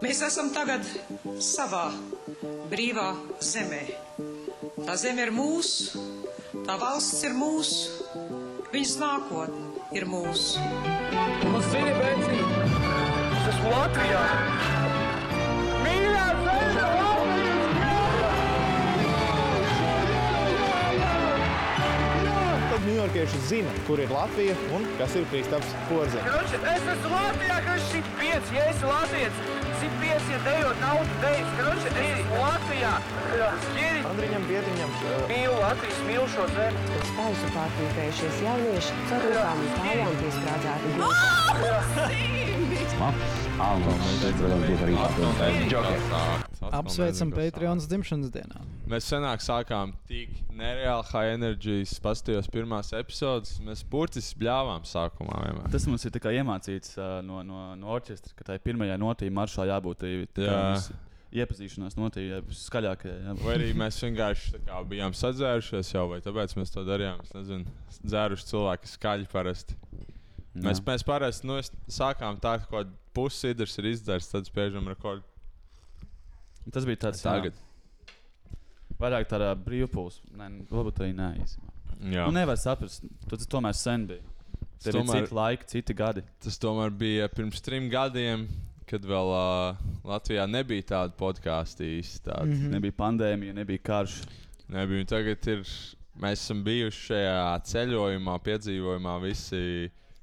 Mēs esam tagad savā brīvā zemē. Tā zeme ir mūsu, tā valsts ir mūsu, viņas nākotne ir mūsu. Zini, Bēci, es esmu Latvijā. Ņujorkieši zina, kur ir Latvija un kas ir Kristaps Porziņš. Es esmu Latvijā, kas šī pieci, ja esi Latvijas. Pieci, ja dejot naudu dejas. Kroči, es esmu Latvijā. Skiri, Andriņam, Biedriņam, mīlu Latvijas, mīlu šo zemi. Spēļu pārtīpējušies jaunieši rokām un kājām piesprādzēti gluži. Apsveicam Patreons dzimšanas dienā. Mēs senāk sākām tik nereāli high energy, paskatījos pirmās epizodes. Mēs burtiski bļāvām sākumā. Vienmēr. Tas mums ir iemācīts uh, no, no, no orķestra, ka tai pirmajai notī maršā jābūt tai- tā kā Jā. mums iepazīšanās notī, jā, skaļākajai. jā. Vai arī mēs vienkārši kā bijām sadzērušies jau, vai tāpēc mēs to darījām. Es nezinu, dzēruši cilvēki skaļi parasti. Mēs, Jā. mēs parasti nu, sākām tā, ka pusi sidrs ir izdzerts, tad spiežam rekordu. Tas bija tāds Tagad. Jā, vairāk tādā brīvpūles. Nē, nu, varbūt arī nē. īstenībā. Jā. Nu, nevar saprast. Tas tomēr sen bija. Tur tomēr- citi laiki, citi gadi. Tas tomēr bija pirms trim gadiem, kad vēl uh, Latvijā nebija tāda podkāstu īsti. Mm. Mm. Nebija pandēmija, nebija karš. Nebija. Tagad ir, mēs esam bijuši šajā ceļojumā, piedzīvojumā visi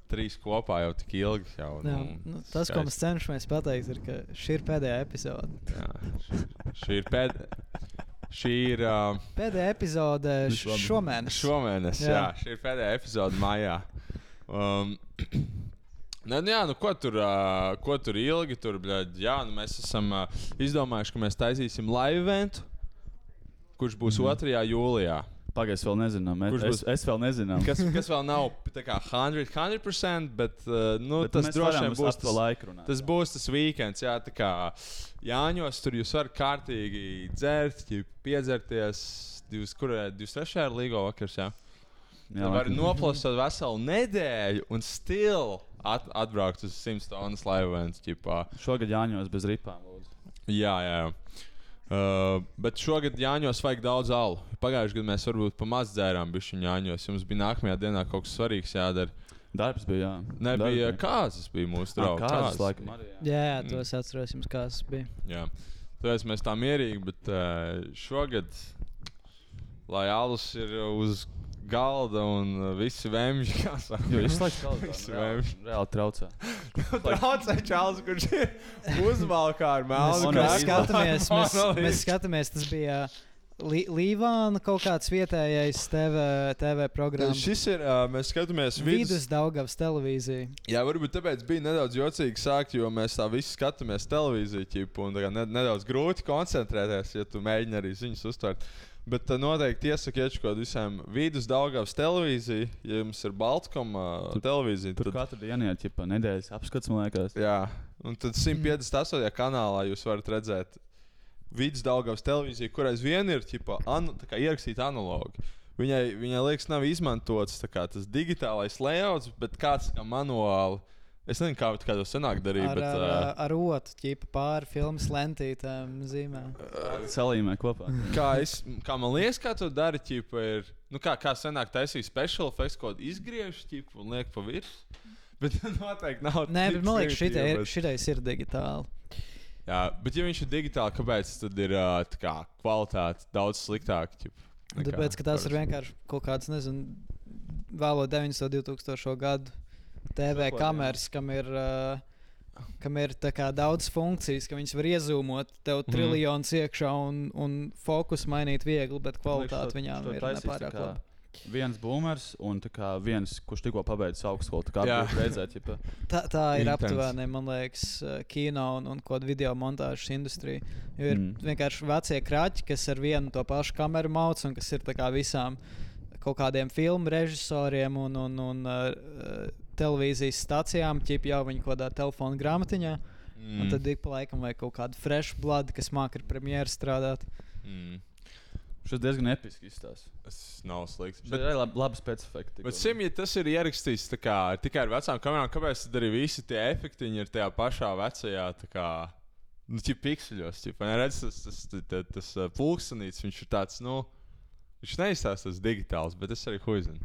trīs kopā jau tik ilgi. Jau, Jā, nu, tas, ko mēs cenšamies pateikt, ir, ka šī ir pēdējā epizode. Jā, š- šī ir pēdējā. Šī ir uh, Pēdējā epizode labi. šomēnes. šomēnes. Jā. Jā. šī ir pēdējā epizode maijā. Um, Nē, nu jā, nu ko tur, uh, ko tur ilgi tur, bļaļ, jā, nu mēs esam uh, izdomājuši, ka mēs taisīsim live eventu, kurš būs mm. 2. jūlijā. Pagaidzi, vēl nezinām. Kurš Es, būs- es vēl nezinu. Kas, kas vēl nav tā kā 100%, 100% bet, uh, nu, Bet tas droši vien būs tas, laiku runāt. tas būs tas weekends. Jā, tā kā Jāņos tur jūs varat kārtīgi dzert, piedzerties. 23. ir līgo vakars. Jā. Jā, Jā, var noplasīt veselu nedēļu un still at, atbraukt uz 100 stundas laivens. Šogad jāņos bez ripām. lūdzu. Jā, jā. jā. Uh, bet šogad Jāņos vajag daudz alu. Pagājušajā gadā mēs varbūt pa maz dzērām bišķiņu Jāņos. Jums bija nākamajā dienā kaut kas svarīgs jādara. Darbs bija. Jā. Nebija Darbs kāzas, bija mūsu draugs. Kādas, laikam, arī. Jā. Jā, jā, to es atceros, jums kāds bija. Jā. Tāpēc mēs tā mierīgi, bet uh, šogad, lai alus ir uz galda un uh, visi vēmži, Jo visu laiku kaut Visi kā reāli, vēmši. reāli traucē. Traucē čāls, kurš ir uzvalkā ar Mēs, melnu mēs es- skatāmies, mēs, mēs skatāmies, tas bija Lī, Līvāna kaut kāds vietējais TV, TV programmas. Šis ir, uh, mēs skatāmies vidus. Vidus Daugavas televīzija. Jā, varbūt tāpēc bija nedaudz jocīgi sākt, jo mēs tā visi skatāmies televīziju, ķipu, un tā kā ne, nedaudz grūti koncentrēties, ja tu mēģini arī ziņas uztvert. Bet uh, noteikti kaut kādiem visiem vidus Daugavas televīziju, ja jums ir Baltkoma uh, televīzija. Tur tad- katru dienu ir ķipa, nedēļas apskats, man liekas. Jā, un tad 158. kanālā jūs varat redzēt vidus Daugavas televīziju, kur aizvien ir ķipa, kā ierakstīta analogi. Viņai, viņai liekas, nav izmantots kā, tas digitālais layouts, bet kāds kā manuāli. Es nezinu, kā, kā to senāk darīt, Ar, bet ar, uh, ar otru ķipu pāri filmas lentītēm zīmē. Salīmē kopā. kā, es, kā man liekas, kā to dara, ķipa, ir, nu, kā, kā senāk taisīja special effects, ko izgriež ķipa, un liek pa virsmu. Bet noteikti nav. Nē, bet man liekas, šitai ir, bet- šitais ir digitāli. Jā, bet ja viņš ir digitāli, kāpēc tad ir tā kā, kvalitāte daudz sliktāka? ķip, nekā Tāpēc, ka tās ir vienkārši kaut kāds, nezinu, vēlo 90. 2000. gadu TV Šokoladā, kameras, kam ir. Uh, Kam ir kā daudz funkcijas, ka viņas var iezūmot, tev Mhm. triljonus iekšā un, un fokus mainīt viegli, bet kvalitāte viņām ir nepārāk laba. Viens boomers un viens, kurš tikko pabeidzis augstskolu. Tā redzēt, ķipa, Tā, tā ir aptuveni, man liekas, uh, kino un, un kaut kāda video montāžas industrija. Jo ir mm. Mm. vienkārši vecie kraķi, kas ar vienu to pašu kameru mauc un kas ir visām kaut kādiem filmu režisoriem un, un, un uh, televīzijas stācijām, ķip jau viņi kaut kādā telefona grāmatiņā. Mm. Un tad ik pa laikam vajag kaut kādu fresh blood, kas māca ar premjeru strādāt. Mm. šis diezgan episki izstāsta. Tas nav slikts. Bet Bet, ir labi, labi specifika. bet sim, ja tas ir ierakstīts kā, tikai ar vecām kamerām, kāpēc tad arī visi tie efektiņi ir tajā pašā vecajā Nu, tie pikseļos, jau tādā redzes, tas, tas, tas, tas, tas uh, pulkstenīts, viņš ir tāds, nu, viņš neizstāsta tas digitāls, bet es arī huizinu.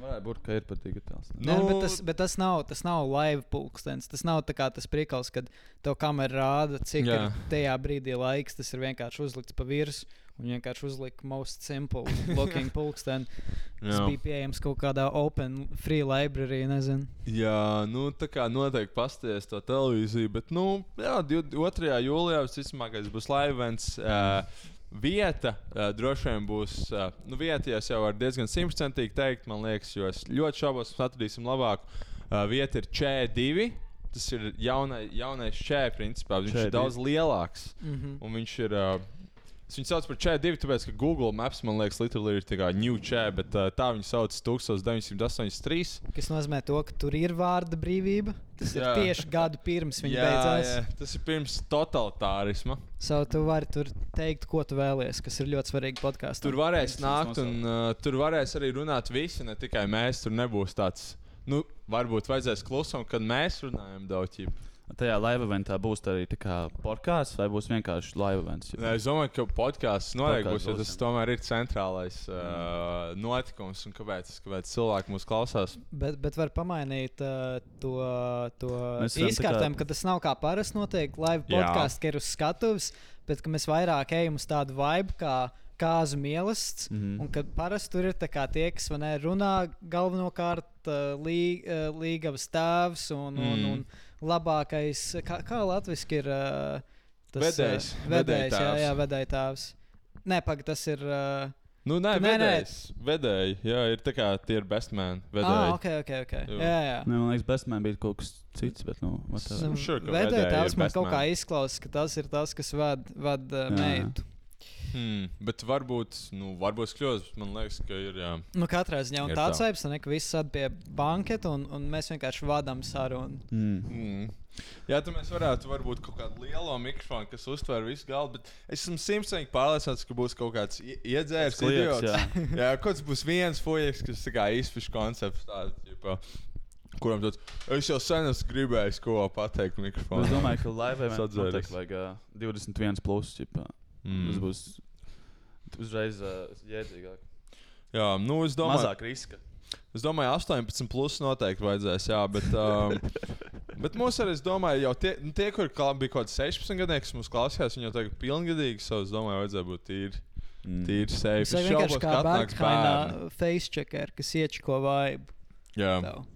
Varētu būt, ka ir pat digitāls. Nu, bet, tas, bet tas nav, tas nav live pulkstenis. Tas nav tā kā tas priekals, kad tev kamera rāda, cik Jā. ir tajā brīdī laiks. Tas ir vienkārši uzlikts pa virsmu. Un vienkārši uzlika most simple looking pulksteni. Tas bija pieejams kaut kādā open free library, nezinu. Jā, nu tā kā noteikti pasties to televīziju, bet, nu, jā, 2. jūlijā visticamākais būs live events. Uh, Vieta uh, droši vien būs. Uh, nu, vieta jau es jau varu diezgan simtprocentīgi teikt, man liekas, jo es ļoti šaubos, ka atradīsim labāku. Uh, vieta ir C2. Tas ir jaunai, jaunais čēlis, principā. Viņš Č2. ir daudz lielāks. Mm -hmm. Un viņš ir. Uh, es viņu sauc par C2, tāpēc, ka Google Maps man liekas, literally ir tā kā new čē, bet uh, tā viņu sauc 1983. Kas nozīmē to, ka tur ir vārda brīvība. Tas Jā. ir tieši gadu pirms viņa Jā, beidzās. jā, tas ir pirms totalitārisma. So tu vari tur teikt, ko tu vēlies, kas ir ļoti svarīgi podkāstā. Tur varēs nākt, un uh, tur varēs arī runāt visi, ne tikai mēs. Tur nebūs tāds, nu, varbūt vajadzēs klusam, kad mēs runājam daudz. ķip. Tajā live eventā būs arī tā kā podkāsts vai būs vienkārši live events. Nē, Es domāju, ka podkāsts noteikti būs, jo tas tomēr ir centrālais uh, notikums, un kāpēc, kāpēc cilvēki mūs klausās. Bet, bet var pamainīt uh, to, to izkārtojumu, kā- ka tas nav kā parasti notiek live podkāsts, ka ir uz skatuves, bet ka mēs vairāk ejam uz tādu vibe kā kāzu mīlestības. Mm. -hmm. Un kad parasti tur ir tā kā tie, kas man ir runā galvenokārt uh, lī, uh, līgavas tēvs un, mm. un, Mm. un labākais, kā, kā latviski ir uh, tas Vedējs. Uh, vedējs, jā, jā, vedējtēvs. Nē, pagaidi, tas ir. Uh, Nu, nē, Nē, nē. vedējs. Vedēji, jā, ir tā kā tie ir best man. Vedēji. ah, ok, ok, ok. Jā. Jā, jā. Ne, man liekas, bestman bija kaut kas cits, bet, nu, whatever. Nu, sure, vedēji ir man kaut kā izklausās, ka tas ir tas, kas ved, ved uh, Jā. meitu. Hmm, bet varbūt, nu, varbūt kļūst. Man liekas, ka ir. Jā. Nu, katrā ziņā un Ir tāds tā. vibes, ne, ka viss sēž pie banketa un, un mēs vienkārši vadām sarunu. Mm. Mm. Jā, tad mēs varētu varbūt kaut kādu lielo mikrofonu, kas uztver visu galdu, bet es esmu simtprocentīgi pārliecināts, ka būs kaut kāds ie- iedzērs, idiots. jā. jā, kaut kas būs viens fujaks, kas tā kā izfiš koncepts tāds, kuram tāds, es jau sen esmu gribējis ko pateikt mikrofonā. Es domāju, ka live eventā Sadzēries. noteikti vajag uh, 21 plus. Ķipā. Mm. Tas būs uzreiz uh, jēdzīgāk. Jā, nu es domāju, Mazāk riska. es domāju, 18 plus noteikti vajadzēs, jā, bet, um, bet mums arī, es domāju, jau tie, nu, tie kur bija kaut kādi 16 gadnieki, kas mums klausījās, viņi jau tagad pilngadīgi, so es domāju, vajadzēja būt tīri. Mm. Tīri safe. Tas ir vienkārši kā bērni. bērnu face checker, kas iečko vibe. Jā. tev.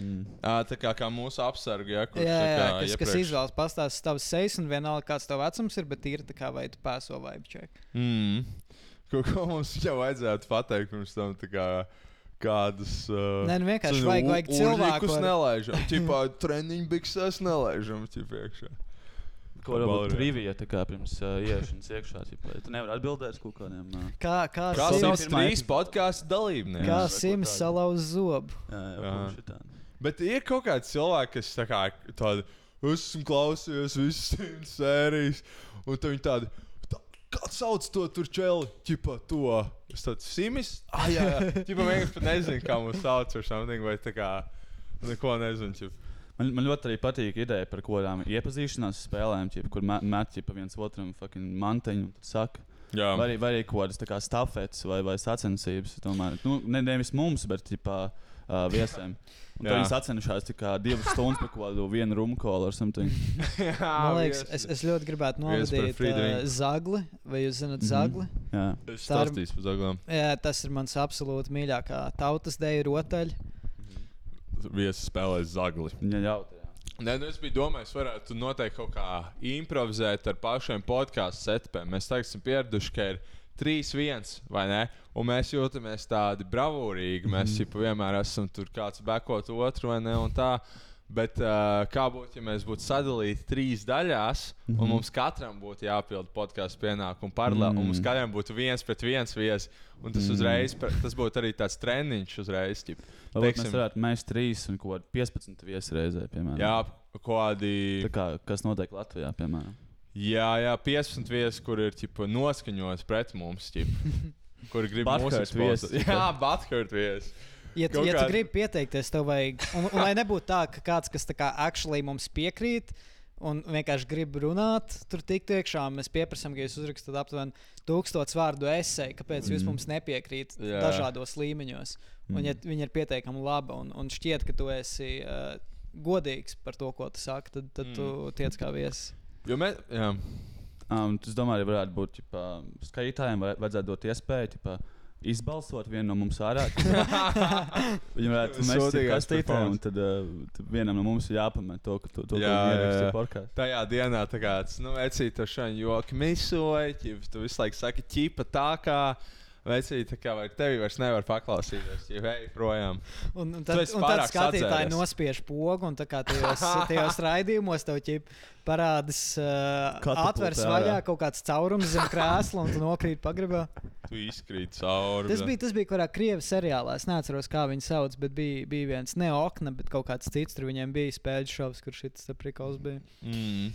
Mm. Tā kā, kā mūsu apsargi, ja, kurš Jā, tā jā, kā kas, kas iepriekš- izvēlas pastāstīt tavas sejas un vienalga, kāds tev vecums ir, bet ir tā kā vai tu pēso vibe check. Mm. Ko, ko mums jau vajadzētu pateikt pirms tam? tā Kā, kādus. Uh, Nē, nu vienkārši zinu, vajag- vajag cilvēku urģikus ar- nelaižam. Tipā treniņu biksēs nelaižam. Ķip iekšā. Ko varbūt Ballerina. trivija tā kā pirms uh, ieiešanas iekšā. Ķipā. Tu nevari atbildēt uz kaut kādiem. Uh, Kā, kā, Kā Sims- trīs podkāstu dalībnieki? kā vai Sims salauz zobu? jā, jā, Jā. Bet ir kaut kāds cilvēks, kas tā kā tādu, es esmu klausījies visas simts sērijas, un viņi tādi. "Tā, Kā sauc to tur čeli? Čipa, to. Es tādu simis. Ah, jā, jā. Čipa, vienkārši pat nezinu, kā mūs sauc ar something, vai tā kā. Neko nezinu. Čipa. Man, man ļoti arī patīk ideja par kaut kādām iepazīšanās spēlēm, ķip, kur met, met ķip, viens otram fucking manteņu un saka. Jā, Vai arī, vai arī kaut kādas stafetes vai, vai sacensības. Tomēr, nu, ne, nevis mums, bet ķipā, uh, viesiem. Un tad Jā. viņi sacenšas tikai divas stundas par kaut kādu vienu rumkolu ar something. jā Man liekas, es, es ļoti gribētu novadīt uh, zagli, vai jūs zināt Mhm. zagli? Jā. Es tā ir- stāstīšu par zaglām. Jā, tas ir mans absolūti mīļākā tautas deju rotaļa. Viesis spēlēs zagli. Viņa jautā. Nē, nu es biju domājis, varētu noteikti kaut kā improvizēt ar pašiem podkāstu setupiem. Mēs tagad esam pieraduši, ka ir 3-1 vai ne? Un mēs jūtamies tādi bravūrīgi. Mēs jau vienmēr esam tur kāds bekot otru vai ne? Bet uh, kā būtu, ja mēs būtu sadalīti trīs daļās, mm -hmm. un mums katram būtu jāpild podkāstu pienākumu paralēli, mm. un mums katram būtu viens pret viens viesis. Un tas uzreiz, tas būtu arī tāds treniņš uzreiz. ķip. Teiksim- mēs varētu mēs trīs un kaut kādi 15 viesi reizē, piemēram. Jā, kādi. Kā, kas notiek Latvijā, piemēram. Jā, jā, 15 viesi, kur ir ķipa, noskaņots pret mums, ķipa, kur grib mūsu viesi. Jā, Bathurt viesi. Ja, tu- Kaut ja tu kāda- gribi pieteikties, tev vajag. Un, un lai nebūtu tā, ka kāds, kas tā kā actually mums piekrīt, un vienkārši grib runāt, tur tikt iekšā. Mēs pieprasām, ka jūs uzrakstat aptuveni tūkstotis vārdu esēju, kāpēc jūs Mhm. mums nepiekrītat Jā. dažādos līmeņos. Un, ja Mhm. viņi ir pietiekami labi un, un šķiet, ka tu esi uh, godīgs par to, ko tu saki, tad, tad Mm. tu tiec kā viesis. Jo mēs, jā, Um, es domāju, ka varētu būt ģipa, skatītājiem, vajadzētu dot iespēju ģipa, izbalsot vienu no mums ārā. Viņi varētu Sūdīgās kastītē, un tad, uh, tad vienam no mums ir jāpamet to, ka to, to ir porkās. tajā dienā tā kā tas, nu, vecīt, to šādi joki misoja, ķip, tu visu laiku saki, ķipa tā kā. Vecīt, tā kā vai tevi vairs nevar paklausīties, ja ej projām. Un, un tad, un tad skatītāji sadzēries. nospiež pogu, un tā kā tajos, tajos raidījumos tev ķip parādās, uh, ārā. vaļā kaut kāds caurums zem krēsla, un tu nokrīt pagrabā. Tu izkrīt cauri. Tas bija, tas bija kurā krievu seriālā. Es neatceros, kā viņi sauc, bet bija, bija viens ne okna, bet kaut kāds cits. Tur viņiem bija spēļu šovs, kur šis prikals bija. Mm.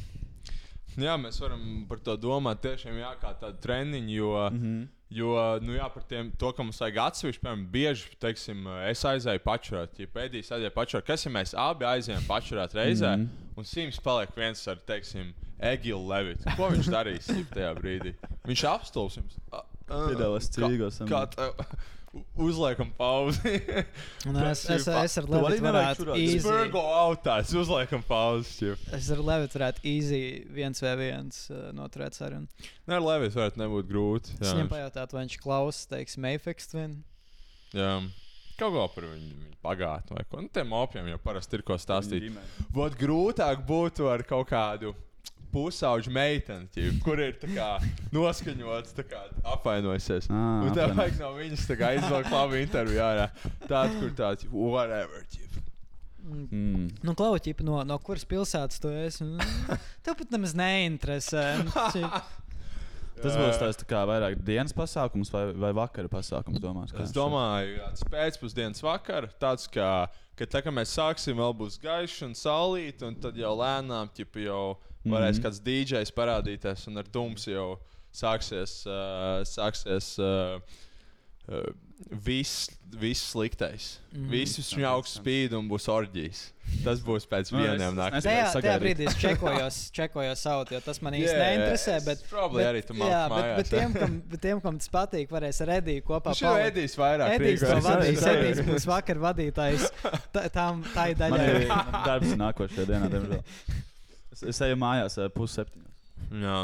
Jā, mēs varam par to domāt. Tiešām, jā, kā tādu treniņu, jo, mm. -hmm. Jo nu, jā, par tiem, to, ka mums vajag atsevišķi, piemēram, bieži, teiksim, es aizēju pačurāt, ja pēdējais aizēja pačurāt, kas ja mēs abi aizējām pačurāt reizē, mm. -hmm. un Sims paliek viens ar, teiksim, Egilu Levitu. Ko viņš darīs tajā brīdī? Viņš apstulbs jums. A- Piedāvās kā- cīgos, Kā tev? Uzliekam pauzi. Un es, es, es ar Levitu varētu. Es easy. go autā, es uzliekam pauzi. Es ar Levitu varētu easy viens vai viens uh, noturēt sarunu. Nē, ar Levis varētu nebūt grūti. Es jā, viņam viņš- pajautātu, vai viņš klausa, teiksim, Mayfix Twin. Jā. Kaut ko par viņu, viņu pagātni vai ko. Nu, tiem opiem jau parasti ir ko stāstīt. Vot grūtāk būtu ar kaut kādu pusauģu meiteni, ķip, kur ir tā kā noskaņots, kā apvainojusies. Ā, Un tev vajag no viņas izvilkt labu interviju ārā. Tāda, kur tāda, ķip, whatever, ķip. Mm. Nu, Klauķipa, no, no kuras pilsētas tu esi? Nu, Tev pat nemaz neinteresē. Nu, Tas būs tāds tā kā vairāk dienas pasākums vai, vai vakara pasākums. Domās, kā Es domāju, ka tas pēcpusdienas vakar, tāds kā, ka tā kā mēs sāksim, vēl būs gaišs un saulīt, un tad jau lēnām, ķip, jau varēs Mhm. kāds DJs parādīties, un ar dums jau sāksies, uh, sāksies uh, uh, viss, viss sliktais. Mm Mhm. -hmm. Viss viņa augsts spīd un būs orģijas. Tas būs pēc Nu, vieniem es- naktīm. es- Tajā, tajā brīdī es čekojos, čekojos savu, jo tas man īsti Jā, neinteresē. es Bet, probably bet, arī tu jā, māc bet, bet, mājās, tiem, kam, bet tiem, kam tas patīk, varēs ar Ediju kopā jau palikt. Edijs vairāk Edijs to vadīs. Edijs būs vakar vadītājs tā- tam, tai Man daļai. ir darbs nākošajā dienā, diemžēl. Es, es eju mājās pusseptiņos. Jā.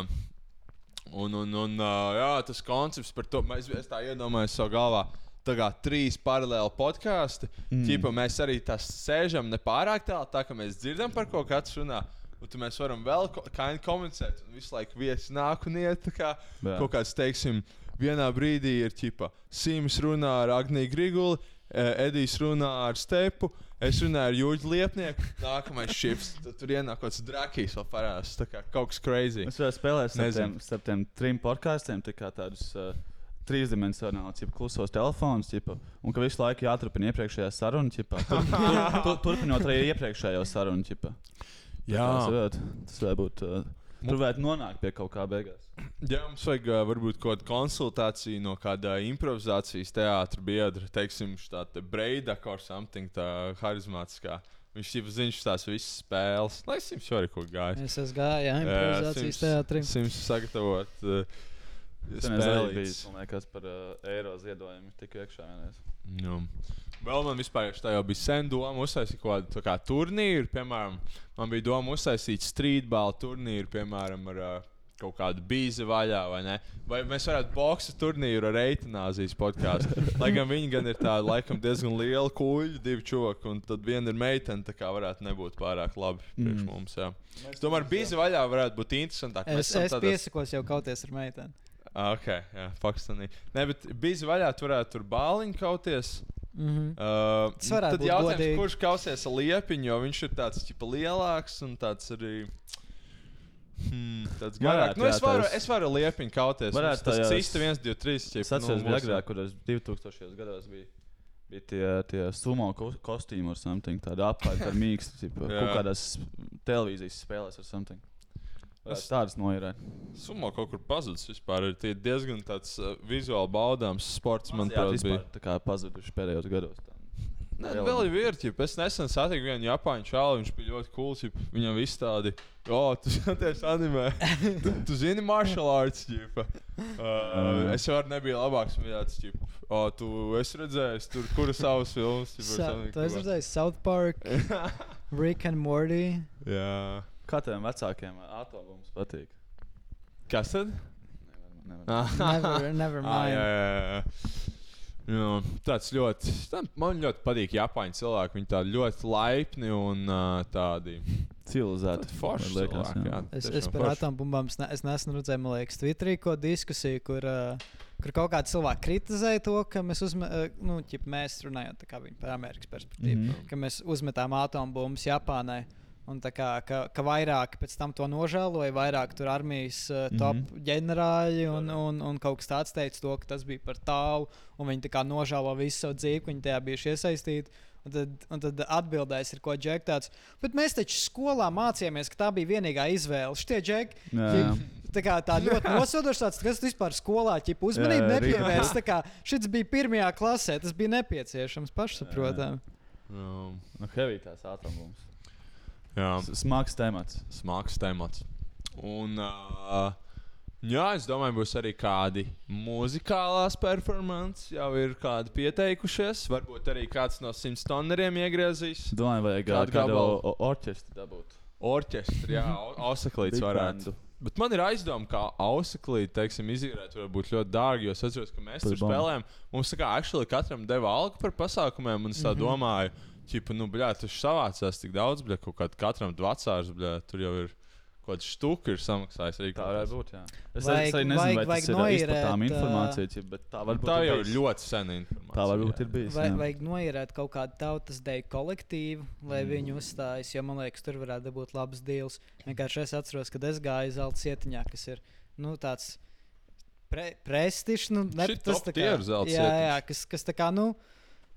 Un, un, un jā, tas koncepts par to, mēs, es tā iedomājos savā galvā. Tā kā trīs paralēli podkāsti. Mm. Ķipa, mēs arī tā sēžam nepārāk tālu, tā ka mēs dzirdam par ko katrs runā. Un tad mēs varam vēl kā komunicēt. Un visu laiku viesi nāk un iet. Kā, Jā. kaut kāds, teiksim, vienā brīdī ir ķipa, Sims runā ar Agniju Griguli, Edijs runā ar Stepu. Es runāju ar Jūģu Liepnieku, nākamais. Tad tur ienāk kaut kāds drakīs vēl parādās. Tā kā kaut kas crazy. Es varu spēlēt starp tiem, starp tiem trim podkāstiem, tā kā tādus uh, trīsdimensionālus, jau klusos telefonus, ķipa, un ka visu laiku jāturpina iepriekšējā saruna, ķipa, tur, tur, tur, turpinot arī iepriekšējo sarunu. Ķipa. Tas varētu, tas varētu būt. Uh, tur varētu nonākt pie kaut kā beigās. Jā, mums vajag uh, varbūt kaut kādu konsultāciju no kāda improvizācijas teātra biedra, teiksim, tāda breidaka vai something tā harizmātiskā. Viņš jau zina tās visas spēles. Lai es jums arī kaut ko gāju. Es esmu gājis, jā, improvizācijas teātrim. Sims sagatavot uh, Tas bija spēlītes. liekas par uh, eiro ziedojumu. Tik iekšā vienreiz. Nu. Vēl man vispār jau bija sen doma uztaisīt kaut kādu tā kā turnīru. Piemēram, man bija doma uztaisīt streetball turnīru, piemēram, ar uh, kaut kādu bīzi vaļā, vai ne? Vai mēs varētu boxa turnīru ar eitanāzijas podkāstu. Lai gan viņi gan ir tādi, laikam, diezgan lieli kuģi, divi čoki, un tad viena ir meitene, tā kā varētu nebūt pārāk labi priekš Mm. mums. Jā. Es domāju, bīzi vaļā varētu būt interesantāk. Mēs Es, es tādās- piesakos jau kauties ar meiteni. Ah, Ok, jā, Pakistanī. Nē, bet bīzi vaļā tur varētu tur bāliņu kauties. Mm -hmm. Uh, Tas tad jautājums, godīgi. kurš kausies ar liepiņu, jo viņš ir tāds ķipa, lielāks un tāds arī. Hmm, tāds garāks. Nu, es, varu, tās- es varu liepiņu kauties. Varētu tas tajās- cista 1, 2, 3. Es atceros, bija agrāk, kur es 2000. gados biju. Bija tie, tie sumo ko- kostīmi ar something, tāda mīkstu, tipa, Jā. kaut kādās televīzijas spēlēs ar something. Es tādas noirēt. Sumo kaut kur pazudis vispār. Ir tie diezgan tāds uh, vizuāli baudāms sports, manuprāt, bija. tā kā pazuduši pēdējos gados. Tā. Nē, Vēl- vēl ir vērtība. Es nesen satiku vienu Japāņu čālu, viņš bija ļoti cools. Viņam viss tādi, o, tu skaties anime. tu, tu zini martial arts, ģipa. Uh, es jau nebiju labāks mīļāts, ģip. O, tu esi redzējis, tur kura savas filmas. tu esi redzējis South Park, Rick and Morty. Jā. Kā taviem vecākiem atombums patīk? Kas tad? Nevar, nevar. Ah. Never, never Ah, jā, mind. jā, jā. Jā, tāds ļoti. Man ļoti patīk Japāņu cilvēki. Viņi tādi ļoti laipni un uh, tādi Civilizēti. forši. liekas, cilvēki, jā. jā, Es, es par atombumbām es, ne, es nesen redzēju, man liekas, Twitterī ko diskusiju, kur, uh, kur kaut kādi cilvēki kritizēja to, ka mēs, uzme, uh, nu, ķip, mēs runājam par Amerikas perspektīvu, mm. -hmm. ka mēs uzmetām atombumbas Japānai. Un tā kā ka, ka vairāk pēc tam to nožēloja, vairāk tur armijas uh, top mm. -hmm. ģenerāļi un, un, un kaut kas tāds teica to, ka tas bija par tālu. Un viņi tā kā nožēlo visu savu dzīvi, viņi tajā bijuši iesaistīti. Un tad, un tad atbildēs ir ko džek tāds. Bet mēs taču skolā mācījāmies, ka tā bija vienīgā izvēle. Šie džeki Ķip. Tā kā tā ļoti nosodošs, tāds, kas vispār skolā ķip, uzmanību Jā, jā, nepievērs. Tā kā Šis bija pirmajā klasē, tas bija nepieciešams pašsaprotami. Jā, Nu, heavy tās atombums. Jā. Smags temats. smags temats. Un, uh, jā, es domāju, būs arī kādi muzikālās performances, jau ir kādi pieteikušies. Varbūt arī kāds no simts tonneriem iegriezīs. Domāju, vajag Kādu kādu, orķestri dabūt. Orķestri, jā, ausaklīts varētu. bandu. Bet man ir aizdoma, ka ausaklīti, teiksim, izīrēt, var būt ļoti dārgi. Jo es atceros, ka mēs tur spēlējām. Mums kā actually katram deva algu par pasākumiem, un es tā Mhm. domāju, ka, nu, bļā, tas savācās tik daudz, bļā, kaut kādā katram vecārs, bļā, tur jau ir kaut kāds štuki ir samaksājis arī. Tā varētu būt. Jā. Es, Vajag- arī nezinu, vajag- vai tas ir izplatām informācija, bet tā varbūt Tā ir jau ir ļoti sena informācija. Tā varbūt ir bijis. Vai, vajag noierēt kaut kādu tautas deju kolektīvu, lai mm. viņi uzstājas, jo man liekas, tur varētu būt labs deals. Vienkārši es atceros, kad es gāju zelta cietiņā, kas ir nu, tāds pre, prestižs. Nu, ne, tas tā kā- jā, jā, kas, kas tā kā. Nu,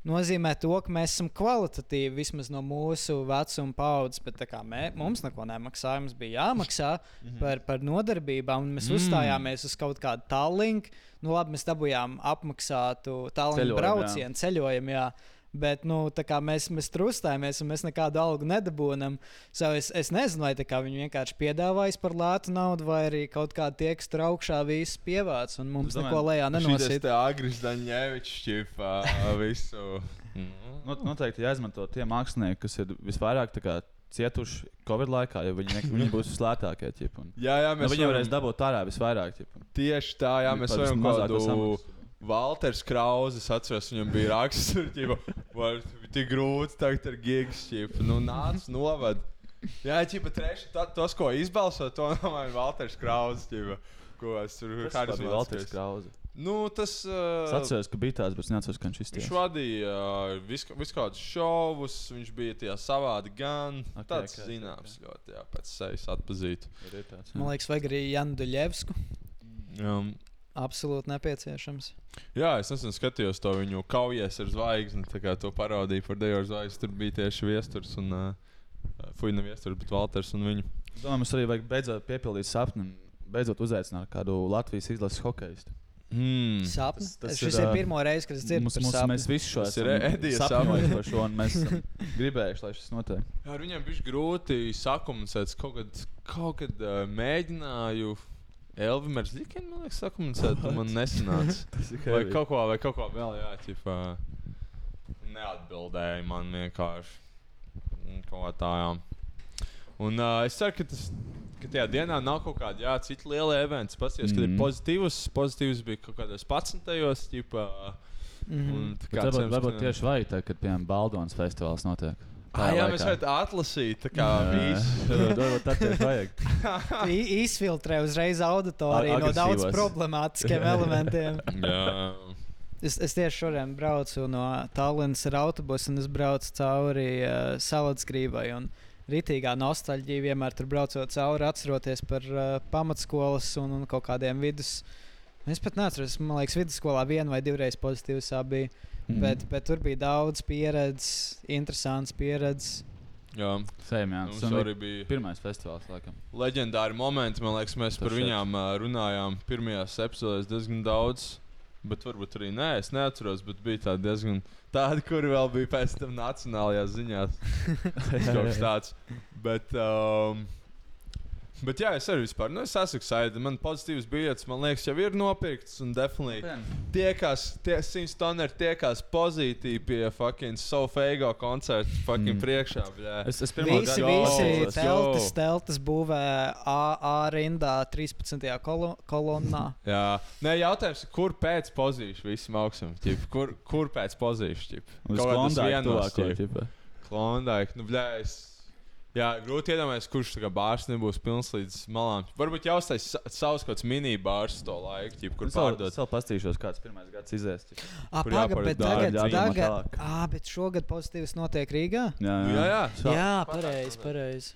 Nozīmē to, ka mēs esam kvalitatīvi vismaz no mūsu vecuma paudzes, bet mē, mums neko nemaksāja. Mums bija jāmaksā Mhm. par, par nodarbībām, un mēs mm. uzstājāmies uz kaut kādu tālruni. Nu, labi, mēs dabūjām apmaksātu Ceļojumu, braucienu, ceļojumu. Jā. Bet nu, tā kā mēs, mēs tur uzstājāmies, un mēs nekādu algu nedabūjam. So es, es nezinu, vai tā kā viņi vienkārši piedāvājas par lētu naudu, vai arī kaut kā tie, kas tur augšā visu pievāc, un mums domāju, neko lejā nenosīt. te Agris Daņēvičs ķipā visu. Not, noteikti jāizmanto tie mākslinieki, kas ir visvairāk tā kā, cietuši Covid laikā, jo viņi, viņi būs vislētākie. Un, Jā, jā, nu, mēs viņi varēs varam, dabūt ārā visvairāk. ķip, un tieši tā, jā, mēs varam vismazāko kādu samaksu. Valters Krauzes atceros, viņam bija raksts, tur ķipa, var tik grūti tagad ar gigs, ķipa, nu nāc, novad. Jā, ķipa, treši, tā, tos, ko izbalso, to nomāja Valters Krauzes, ķipa, ko es tur Tas kādas bija Valters Krause. Nu, tas... Es Uh, atceros, ka bija tāds, bet es neatceros, ka viņš Viņš izties. vadīja uh, visu vis kādus šovus, viņš bija tajā savādi gan. Ok, Okay, tāds ok, okay, ok, zināms, okay. ļoti jā, pēc sevis atpazīt. Ir tāds, jā. Man liekas, vajag arī Janu Duļevsku. Um, Absolūti nepieciešams. jā, es nesen skatījos to viņu kaujies ar zvaigzni, tā kā to parodīju par Deju zvaigzni. Tur bija tieši viesturs un, uh, fuj, ne viesturs, bet Valters un viņu. Es domāju, mums arī vajag beidzot piepildīt sapni un beidzot uzaicināt kādu Latvijas izlases hokeistu. Mm. Sapnis. Tas- tas ir, ir pirmo reizi, kad es dzirdu Mums, par mums, sapni. mēs visi šo sapnis. par šo, un mēs gribējuši, lai šis notiek. Ar viņiem bija grūti. Es Kaut kad, kaut kad uh, mēģināju Elvi Merzlikinu, man liekas, sakomunicēt, un man nesanāca. Ir Vai kaut ko, vai kaut ko vēl, jā, ķipā, neatbildēja man vienkārši. Kaut kā tā, jā. Un uh, es ceru, ka, tas, ka tajā dienā nav kaut kāda jā, cita liela events. Pasties, mm. kad ir Mhm. pozitīvs, pozitīvs bija kaut kādos 11. ķipā. Mhm. Un tā Bet kā Varbūt, cerams, varbūt ka- tieši vajag, tā, kad piemēram Baldonas festivāls notiek. Ah, jā, mēs varētu atlasīt, tā kā visu. Tā tieši vajag. Izfiltrē uzreiz auditoriju no daudz problemātiskiem elementiem. jā. Es, es tieši šodien braucu no Tallinas ar autobusu, un es braucu cauri uh, Saladsgrībai. un Ritīgā nostalģija vienmēr tur braucot cauri, atceroties par uh, pamatskolas un, un kaut kādiem vidus. Es pat neatceros, man liekas, vidusskolā vienu vai divreiz pozitīvs bija. Mm. Bet, bet tur bija daudz pieredzes, interesants pieredzes. jā. Sējam, jā. Tas bija arī bija pirmais festivāls, laikam. leģendāri momenti. Man liekas, mēs Tas par viņām runājām pirmajās epizodēs diezgan daudz. Bet varbūt arī nē, es neatceros, bet bija tādi diezgan tādi, kuri vēl bija pēc tam nacionālajās ziņās. Kaut kas tāds. Bet, um, bet jā, es arī vispār, nu, es esmu excited. Man pozitīvs biļets, man liekas, jau ir nopirkts. Un definitely tiekās, tie simts toneri tiekās pozitīvi pie fucking Sofēgo koncerta fucking mm. priekšā. Bļā. Es, es pirmo visi klausos. teltis, teltis būvē A, A rindā 13. Kolo, kolonnā. Jā, nē, jautājums, ir, kur pēc pozīcijas visam augstam? Kur, kur pēc pozīcijas? Uz Klondike tuvāko, ķipa. Klondike, nu, bļā, es. Jā, grūti iedomāties, kurš tā kā bārs nebūs pilns līdz malām. Varbūt jau uztais sa- savs kaut kāds mini-bārs to laiku, ķip, kur Es pārdot. es vēl pastīšos, kāds pirmais gads izies. ķipa. Ah, Kur paga, jāpārēc bet dārgi, tagad, jādomā tagad, ah, bet šogad pozitīvs notiek Rīgā? Jā, Jā, jā. Jā, pareizi, pareizi.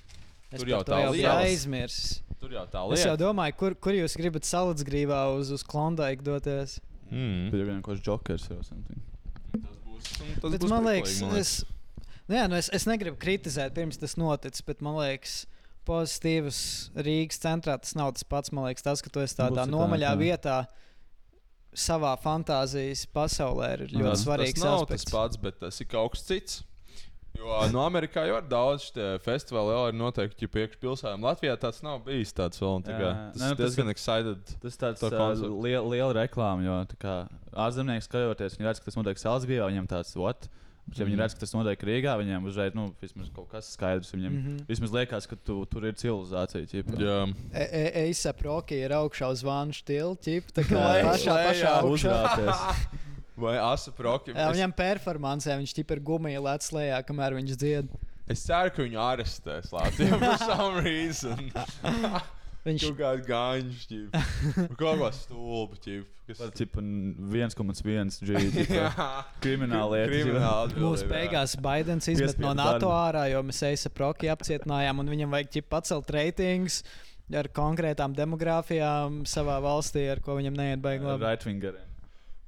Es Tur jau tā jau liela- aizmirsis. Tur jau tā Es jau domāju, kur, kur jūs gribat salacgrīvā uz, uz Klondaiku doties. Mm. Tur ir vienkārši jokers vai something. Tas būs, un tas Bet būs man liekas, man es, nu jā, nu es, es negribu kritizēt, pirms tas noticis, bet man liekas, pozitīvs Rīgas centrā tas nav tas pats. Man liekas, tas, ka tu esi tādā Būs tā, nomaļā jā. vietā. Savā fantāzijas pasaulē ir ļoti tas, svarīgs tas nav aspekts. tas pats, bet tas ir kaut kas cits. Jo no Amerikā jau ir daudz šie festivāli, jau ir noteikti priekš pilsētām. Latvijā tāds nav bijis tāds vēl. Tā kā, Jā, tas nu, ir tas diezgan excited. Tas tāds To uh, konceptu. liela, reklāma, jo tā kā ārzemnieki skatoties, viņi redz, ka tas notiek Salzgrijā, viņiem tāds what? Bet, ja viņi Mhm. redz, ka tas notiek Rīgā, viņiem uzreiz nu, vismaz kaut kas skaidrs. Viņiem mm. -hmm. vismaz liekas, ka tu, tur ir civilizācija. Ķipa. Jā, Eisa Proki ir augšā uz vānu stilu, ķip, tā kā Jā, pašā, pašā. Uzrāties. vai asa proki. Jā, viņam performancē viņš ķip ir gumija lēc lejā, kamēr viņš dzied. es ceru, ka viņu arestēs Latvijā par some reason. Viņš Kaut kāda gāņa, kaut kā stulba, ķip, kas Par cipu 1,1 G. Krimināla lieta. Mūsu beigās Baidens izmet no NATO darbu. ārā, jo mēs Eisa Proki apcietinājām, un viņam vajag ķip pacelt reitingus ar konkrētām demogrāfijām savā valstī, ar ko viņam neiet baigi labi.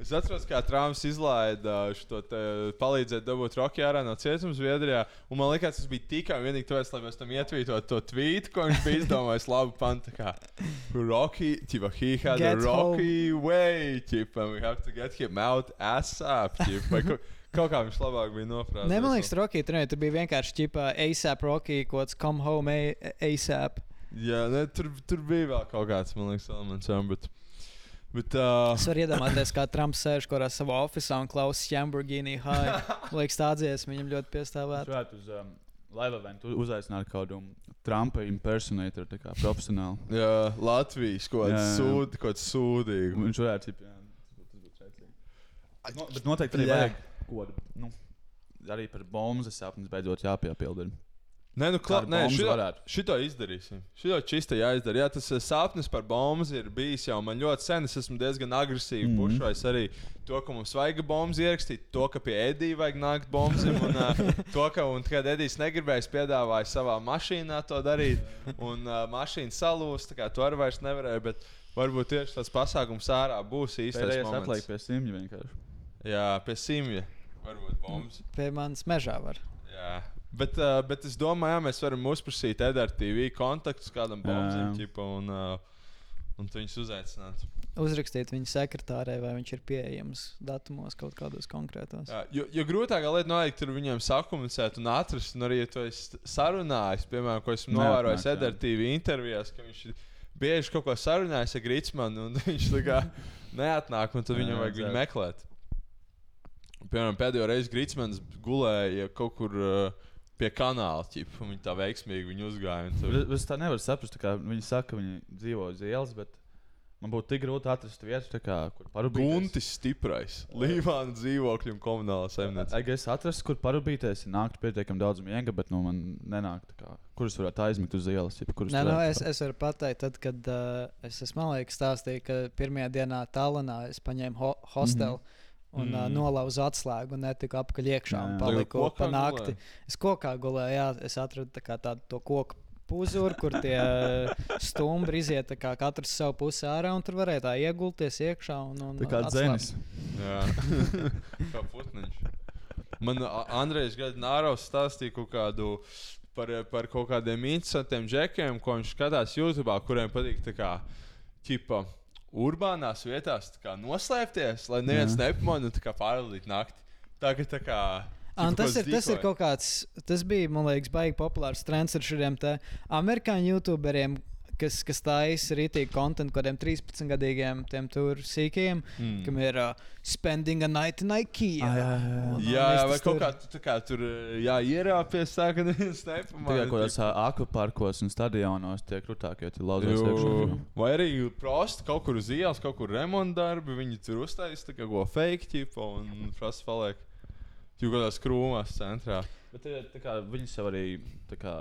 Es atceros, kā Trumps izlaida šo palīdzēt dabūt Rocky ārā no cietuma Zviedrijā. Un man liekas, tas bija tikai un vienīgi tāpēc, lai mēs tam ietvītotu to tvītu, ko viņš bija izdomājis. Labi, panta kā Rocky, ķipa, he had Get a Rocky way, ķipa, we have to get him out ASAP, ķipa. Vai Kaut, kā viņš labāk bija noprātījis. Nē, man liekas, Rocky ne, tur bija vienkārši ķipa ASAP Rocky, kaut kāds come home ASAP. Jā, ne, tur, tur bija vēl kaut kāds, man liekas, elements. Bet, bet, uh, Es varu iedomāties, kā Trumps sēž kaut kādā savā oficiālā un klausās Lamborghini high. Liekas, tā dziesma viņam ļoti piestāvētu. Varētu uz um, live eventu uzaicināt kādu Trumpa impersonator, tā kā profesionāli. jā, Latvijas kaut kāds sūdi, kaut kāds sūdīgi. Viņš varētu būt. Tas būtu šaicīgi. No, bet noteikti arī vajag kaut ko. Nu, arī par bombu sapnis beidzot jāpiepilda. Nē, nu, klā, Kādu nē bombu šito, varētu? šito izdarīsim. Šito čista jāizdara. Jā, tas eh, sapnis par bombu ir bijis jau man ļoti sen. Es esmu diezgan agresīvi mm. -hmm. pušais arī to, ka mums vajag bombas ierakstīt, to, ka pie Edija vajag nākt bombām. Un uh, to, ka, un, kad Edijs negribēja, es piedāvāju savā mašīnā to darīt. Un uh, mašīna salūst, tā kā to arī vairs nevarēja. Bet varbūt tieši tas pasākums ārā būs īstais moments. atliek pie simļa vienkārši. Jā, pie simja. Varbūt bombas. Pie manis mežā var. Jā. Bet, uh, bet es domāju, jā, mēs varam uzprasīt Edgars TV kontaktus kādam bombardam, jā. un, uh, un tu viņus uzaicināt. Uzrakstīt viņa sekretārē, vai viņš ir pieejams datumos kaut kādos konkrētos. Jā, jo, jo grūtākā lieta noteikti ir viņiem sakomunicēt un atrast, un arī, ja tu esi sarunājis, piemēram, ko esmu novērojis TV intervijās, ka viņš bieži kaut ko sarunājis ar Gritsmanu, un viņš tā kā neatnāk, un tad viņam vajag viņu meklēt. Piemēram, pēdējo reizi Gritsmans gulēja kaut kur. Uh, Pie kanāla, ķip, un viņi tā veiksmīgi viņu uzgāja. un tad- Es, es tā nevaru saprast, tā kā viņi saka, ka viņi dzīvo uz ielas, bet man būtu tik grūti atrast vietu, tā kā, kur parūpēties. Guntis stiprais. Līvāna dzīvokļu un komunālā saimniecība. Es atrast, kur parūpēties, nākt pietiekami daudz miega, bet nu, man nenāk, tā kā, kurus varētu aizmigt uz ielas. Nē, nu, varētu es, es varu pateikt, tad, kad uh, es esmu liekas, stāstīju, ka pirmajā dienā Tallinā es paņēmu ho hostelu. Mm -hmm. Un mm. uh, nolauzu atslēgu un netiku apakaļ iekšā. Jā, un. Paliku pa nakti. gulēji? Es kokā gulēju, jā, es atradu tā kā tādu to koku puzuru, kur tie stumbri iziet tā kā katrs savu pusi ārā, un tur varēja tā iegulties iekšā. Un, un Tā kā dzēnis. Jā, kā putniņš. Man Andrejs Gadnāros stāstīja kaut kādu. Par, par kaut kādiem interesantiem džekiem, ko viņš skatās YouTube, kuriem patīk tā kā ķipa, urbānās vietās tā kā noslēpties, lai neviens nepamanītu, tā kā pārvaldīt nakti. Tagad tā kā. Un tas, ir, tas ir kaut kāds, tas bija, man liekas, baigi populārs trends ar šiem te amerikāņu youtuberiem, kas, kas taisa rītīgi kontekstu kādiem 13 gadīgiem tiem tur sīkiem, mm. kam ir uh, spending a night in IKEA. Ah, jā, jā, jā. Un- un Jā, jā, vai kaut kā, tu tā kā tur jā, ierāpies, tā ka neviens Tikai kaut kādos akvaparkos un stadionos tie krūtākie, tie lauzās iekšā. Vai arī prosti kaut kur uz ielas, kaut kur remontdarbi, viņi tur uztaisīja tā kā ko fake ķipa un prasa paliek. Tur kaut kādās krūmās centrā. Bet tie, tā kā, viņi sev arī tā kā,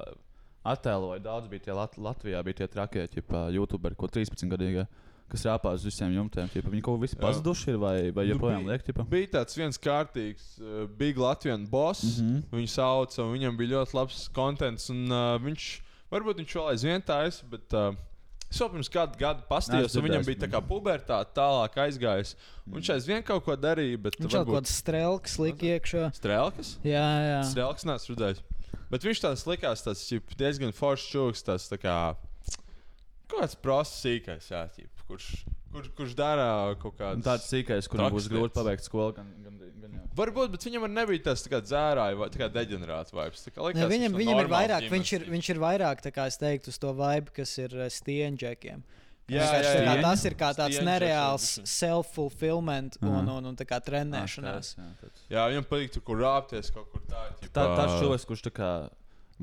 attēloja. Daudz bija tie Lat Latvijā, bija tie trakie, tipā, YouTuberi, ko 13 gadīgi. Kas rāpās uz visiem jumtiem. Ķipa. Viņi kaut kā visi Jā. pazuduši ir vai, vai Nu, joprojām bija- liek. Ķipa? Bija tāds viens kārtīgs, uh, Big Latvijan boss. Mm Mhm. -hmm. Viņu sauca, un viņam bija ļoti labs kontents. Un, uh, viņš, varbūt viņš vēl aizvien taisa, bet uh, es vēl pirms kāda gada Neesmu un viņam bija tā kā pubertāte tālāk aizgājis. Viņš aizvien kaut ko darīja, bet Viņš jau kaut kāds strēlks lika iekšā. strēlkas. Jā, jā. Strēlkas neesmu redzējis. Bet viņš tāds likās, tas ķip, diezgan foršs čūlis, tas tā kā kāds prosts sīkais, jā, ķip, kurš, kur, kurš dara kaut Un kādu Tāds sīkais, kuram būs grūti pabeigt skolu. Gan, gan, gan jau. Varbūt, bet viņam arī nebija tas tā kā dzērāja vai tā kā deģenerāts vibes. Tā kā likās, Ne, viņam, viņam ir vairāk, viņš ir, viņš ir vairāk, tā kā es teiktu, uz to vibe, kas ir uh, Jā, jā, kā jā. Tas ir kā tāds Stieņģeks nereāls self-fulfillment un, Aha. un, un tā kā trenēšanās. Ah, tāds, jā. Jā, viņam patīk tur, kur rāpties kaut kur tā. ķip, Tā, tāds cilvēks, kurš tā kā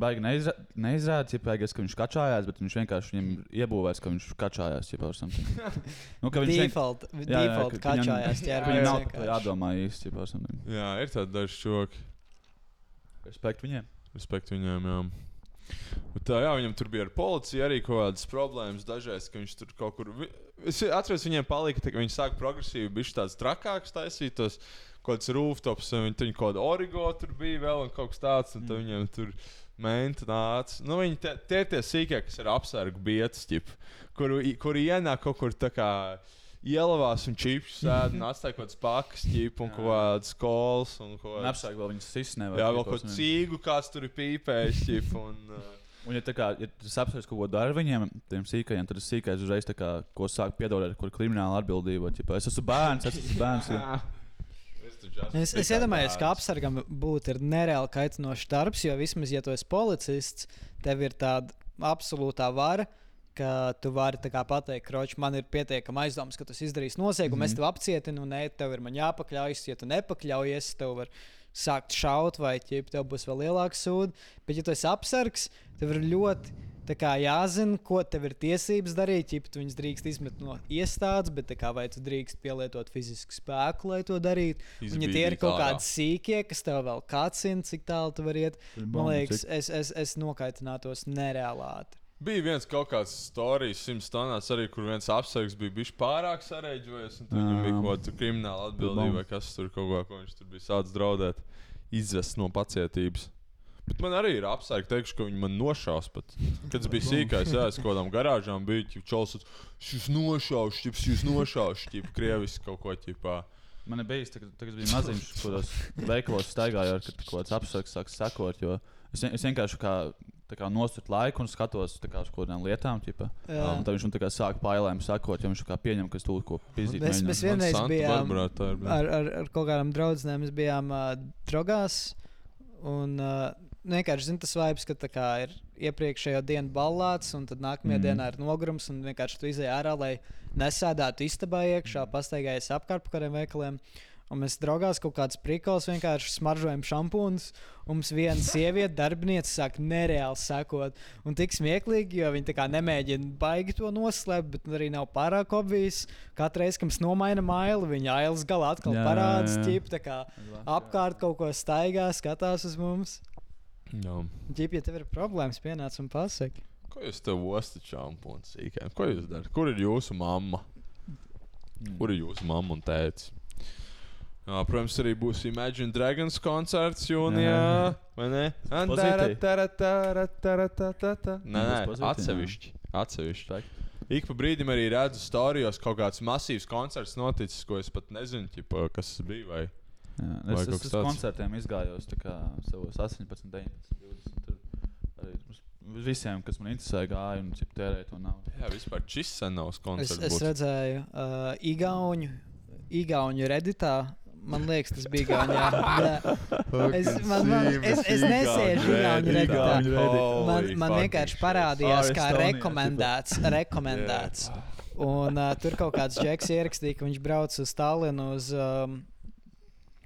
baigi neizra neizrāda, ķipējies, ka viņš kačājās, bet viņš vienkārši viņam iebūvēs, ka viņš kačājās. Ķipā, something. nu, ka viņš vien- Default, Jā, jā, default ka- ka viņam- kačājās Jā. Viņam nav vienkārši. jādomā īsti. ķipā, or something. Jā, ir tādi daži čoki. Respekt viņiem. Respekt viņiem, jā. Tā, jā, viņam tur bija ar policiju arī kaut kādas problēmas. Dažreiz, ka viņš tur kaut kur. Es atceros, viņiem palika, tā, ka viņi sāk progresīvi, bija tāds trakāks taisītos. Kaut kāds rooftops, un viņi tur kaut kāda origo tur bija vēl un kaut kas tāds. Un tad viņiem tur menta nāca. Nu, viņi tie, tie ir tie sīkie, kas ir apsargu bietas, kuri kur ienāk kaut kur tā kā. Ielavās un čips sēž un atstāja kaut kādas pakas, ķip un kaut kādas kolas. Kādas- apsāk vēl viņas sisnē. Jā, vēl kaut kāda cīgu, kāds tur ir pīpējis. ķip, Un, uh, Un, ja, kā, ja tas apsvērts kaut ko dara viņiem, tiem sīkajiem, tad tas sīkais uzreiz tā kā, ko sāk piedodēt, kur krimināla atbildība. Ķipa, es esmu bērns, es esmu bērns. jā. Es, es iedomājos, ka apsargam būtu nereāli kaitinošs darbs, jo vismaz, ja tu esi policists, tev ir tāda absolūtā vara. Ka tu vari pateikt, ka man ir pietiekami aizdoms, ka tas izdarīs noziegumu, mm -hmm. es tevi apcietinu, un nē, tev ir man jāpakļaujas. Ja tu nepakļaujies, tev var sākt šaut, vai ķip, tev būs vēl lielāks sūds. Bet, ja tu esi apsargs, tev ir ļoti kā jāzina, ko tev ir tiesības darīt. Ķip, tu viņus drīkst izmet no iestādes, bet kā, vai tu drīkst pielietot fizisku spēku, lai to darītu. Un, ja tie ir kaut kādi sīkie, kas tev vēl kācina, cik tālu tu vari iet, man liekas, es, es, es nokaitinātos nereāli ātri. Bija viens kaut kāds stāstījis, simts tonās, arī, kur viens apsargs bija bijis pārāk sarežģījis. Viņam bija Jā. kaut kāda krimināla atbildība, vai kas tur kaut ko, ko viņš tur bija sācis draudēt, izvest no pacietības. Bet man arī ir apsargi, teikšu, ka viņi man nošaus. Pat. Kad es biju sīkais, jā, es kaut kādām garāžām biju, čels, šis nošaus, šis jūs nošaus, šis krievis kaut ko ķipā. Man ir bijis, tā, kad es biju maziņš, kuros veikalos staigāju, kad kaut kāds apsargs sāk sekot. jo Es, es vienkārši kā, kā nosturu laiku un skatos kā, uz kaut kādām lietām. Ķipa. Jā. Un tad viņš man sāk pailēm sakot, jo viņš pieņem, ka es tūlīt ko pizdīt. Mēs, mēs vienreiz bijām Barbara ar, ar, ar kaut kādām draudzenēm, mēs bijām uh, drogās. Un, uh, vienkārši zinu, tas vibes, ka kā ir iepriekšējo dienu ballāts, un tad nākamajā mm. Dienā ir nogurums, un vienkārši tu izēj ārā, lai nesēdētu istabā iekšā, pastaigājies apkārt pa kādiem veikaliem. Un mēs draugās kaut kādas prikals vienkārši smaržojam šampūnus. Un mums viena sieviete, darbiniece, sāk nereāli sekot. Un tik smieklīgi, jo viņi tā kā nemēģina baigi to noslēpt, bet arī nav pārāk obvijas. Katru reizi, kad mums nomaina mailu, viņa ailes galā atkal Jā, parādās, ķip, tā kā apkārt kaut ko staigā, skatās uz mums. Jā. Ģip, ja tev ir problēmas, pienāc un pasaki. Ko jūs te ostat šampūnu sīkām? Ko jūs darat? Kur ir jūsu mamma? Kur ir jūsu mamma un tēvs? Jā, protams, arī būs Imagine Dragons koncerts jūnijā. Jā. Vai ne? Nē, atsevišķi. atsevišķi. Respekt. Ik pa brīdim arī redzu stārijos kaut kāds masīvs koncerts noticis, ko es pat nezinu, ķipa, kas tas bija. Vai... Jā, Vai es es kas uz koncertiem izgājos tā kā savos 18, 19, 20. Tur arī mums visiem, kas man interesē, gāja un cip, tērēja to naudu. Jā, vispār šis senovs Es, koncerts. es būtu. redzēju, uh, Igaunu, Igaunu redītā. Man liekas, tas bija. Jā. Es, man, man, es, es nesēžu Igaunu redītā. Man, man vienkārši parādījās, kā rekomendēts. rekomendēts. Un uh, tur kaut kāds džeks ierakstīja, ka viņš brauc uz Stallinu uz, um,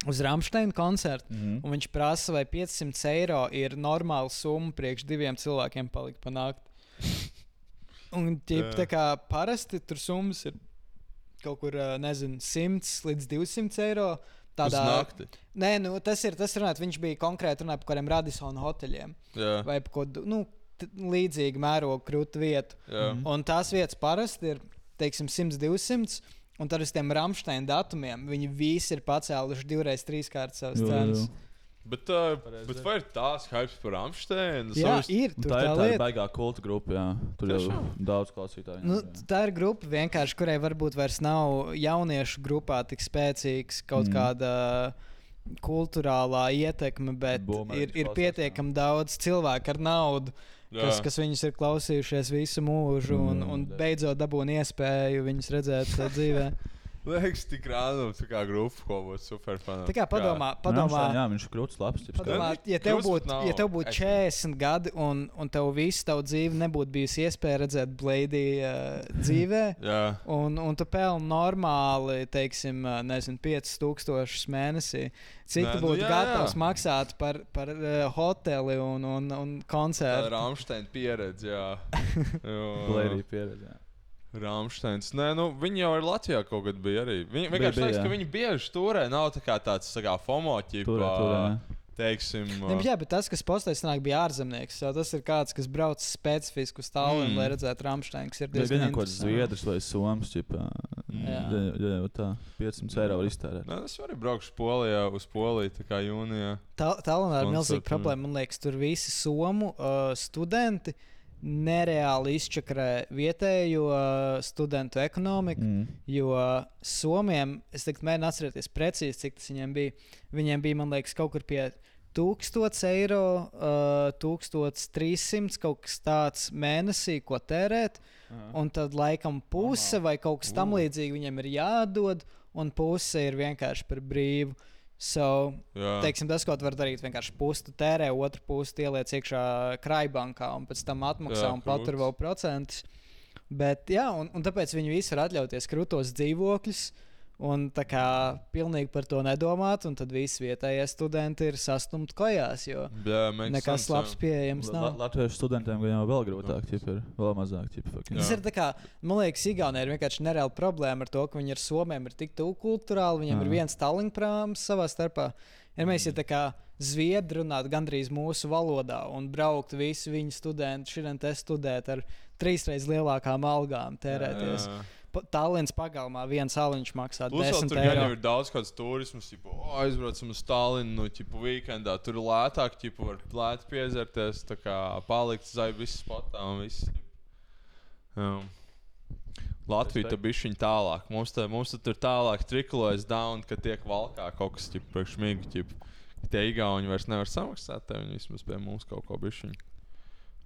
uz Rāmsteina koncertu. Mhm. Un viņš prasa, vai 500 eiro ir normāla summa priekš diviem cilvēkiem palikt panākt. Un Jā. tā kā parasti tur summas ir kaut kur, ā, nezinu, 100 līdz 200 eiro. Uz nakti. Nē, nu, tas ir tas, runāt, viņš bija konkrēti runājot par kādiem Radisona hoteļiem Jā, vai par kaut kādu nu, līdzīgu mērogu krūtu vietu. jā. Un tās vietas parasti ir, teiksim, 100, 200. Un tad uz tiem Rāmsteina datumiem viņi visi ir pacēluši divreiz, trīskārt savas Jo, jo, jo. Bet, uh, bet vai ir tās hypes par Amsteinu? Jā, ir. Un Tur Tā ir tā tā lieta. baigā kulta grupa, jā. Tur jau daudz klausītāju. Nu, jā. tā ir grupa, vienkārši, kurai varbūt vairs nav jauniešu grupā tik spēcīgs kaut mm. Kāda kultūrālā ietekme, bet Boomerus ir, ir pietiekami daudz cilvēku ar naudu, kas, kas viņus ir klausījušies visu mūžu un, Mm. un beidzot dabūna iespēju viņus redzēt dzīvē. Liekas, tik random, tā kā grupa, ko būtu super fun. Tā kā padomā, Nu, padomā, Rammstein, Jā, viņš ir krūts, labs. Padomā, ja tev kļūst būtu ja tev būt actually. 40 gadi un, un tev visu tavu dzīvi nebūtu bijusi iespēja redzēt Blade uh, dzīvē, Jā, Un, un tu pelni normāli, teiksim, ā, nezinu, 5000 mēnesī. Cik tu nu būtu jā, gatavs jā. maksāt par, par uh, hoteli un, un, un tā ir koncertu? Amsteina pieredze. Jā, Blērī pieredze. jā. Rāmsteins. Nē, nu, viņi jau ir Latvijā kaut kad bija arī. Viņi vienkārši bija, liekas, ka viņi bieži turē. Nav tā kā tāds tā kā FOMO ķipa. Turē, turē. jā. Teiksim, Ne, bet jā, bet tas, kas postēs, nāk, bija ārzemnieks. jau Tas ir kāds, kas brauc specifiski uz tālu, Mm. lai redzētu Rāmsteinu, kas ir diezgan gan kaut kāds zviedrs vai somas, ķipā. Jā. Jā, tā. 500 eiro var iztērēt. Nē, es arī braukšu Polijā, uz Poliju, tā kā jūnijā. Tā- Tallinā ir milzīga problēma. Man liekas, tur visi somu uh, studenti nereāli izčakarē vietējo uh, studentu ekonomiku. Mm. Jo Somijam, es teiktu, mēģinu atcerēties precīzi, cik tas viņiem bija. Viņiem bija, man liekas, kaut kur pie 1000 eiro, uh, 1300 kaut kas tāds mēnesī, ko tērēt. Un tad laikam puse vai kaut kas tam līdzīgs viņiem ir jādod, un puse ir vienkārši par brīvu. So, Jā, teiksim, tas, ko tu vari darīt, vienkārši pusi tērē, otru pusi ieliec iekšā krājbankā un pēc tam atmaksā Jā, un patur vēl procentus. Bet, jā, un, un tāpēc viņi visi var atļauties krūtos dzīvokļus. Un tā kā pilnīgi par to nedomāt, un tad visi vietējie studenti ir sastumti kojās, jo jā makes nekas sense, labs jā. pieejams nav. La- Latviešu studentiem gan jau vēl grūtāk, ķip, ir vēl mazāk. Ķip, fucking. Tas ir tā kā, man liekas, Igaunijai ir vienkārši nereāla problēma ar to, ka viņi ar somiem ir tik tuvu kultūrāli. Viņiem Jā. ir viens talinprāms savā starpā. Ja mēs ja tā kā zviedri runātu gandrīz mūsu valodā un brauktu visi viņu studenti šodien te studēt ar trīsreiz lielākām algām, tērēties. Jā. Pa- Tallinas pagalmā viens aliņš maksā Plus, vēl 10 tur gan jau eiro. ir daudz kādas turismas, tipo, oh, aizbraucam uz Stalinu, nu, tipo, weekendā. Tur ir lētāk, tipo, var lēti piezerties, tā kā palikt zai visu spotā un viss. Jā. Latvija tur bija viņa tālāk. Mums, tā, mums tā tur tālāk trikulojas down, ka tiek valkā kaut kas tāds priekš mīgu. ķip. Ka Tie igauni vairs nevar samaksāt, viņi vismaz pie mums kaut ko bišķiņu.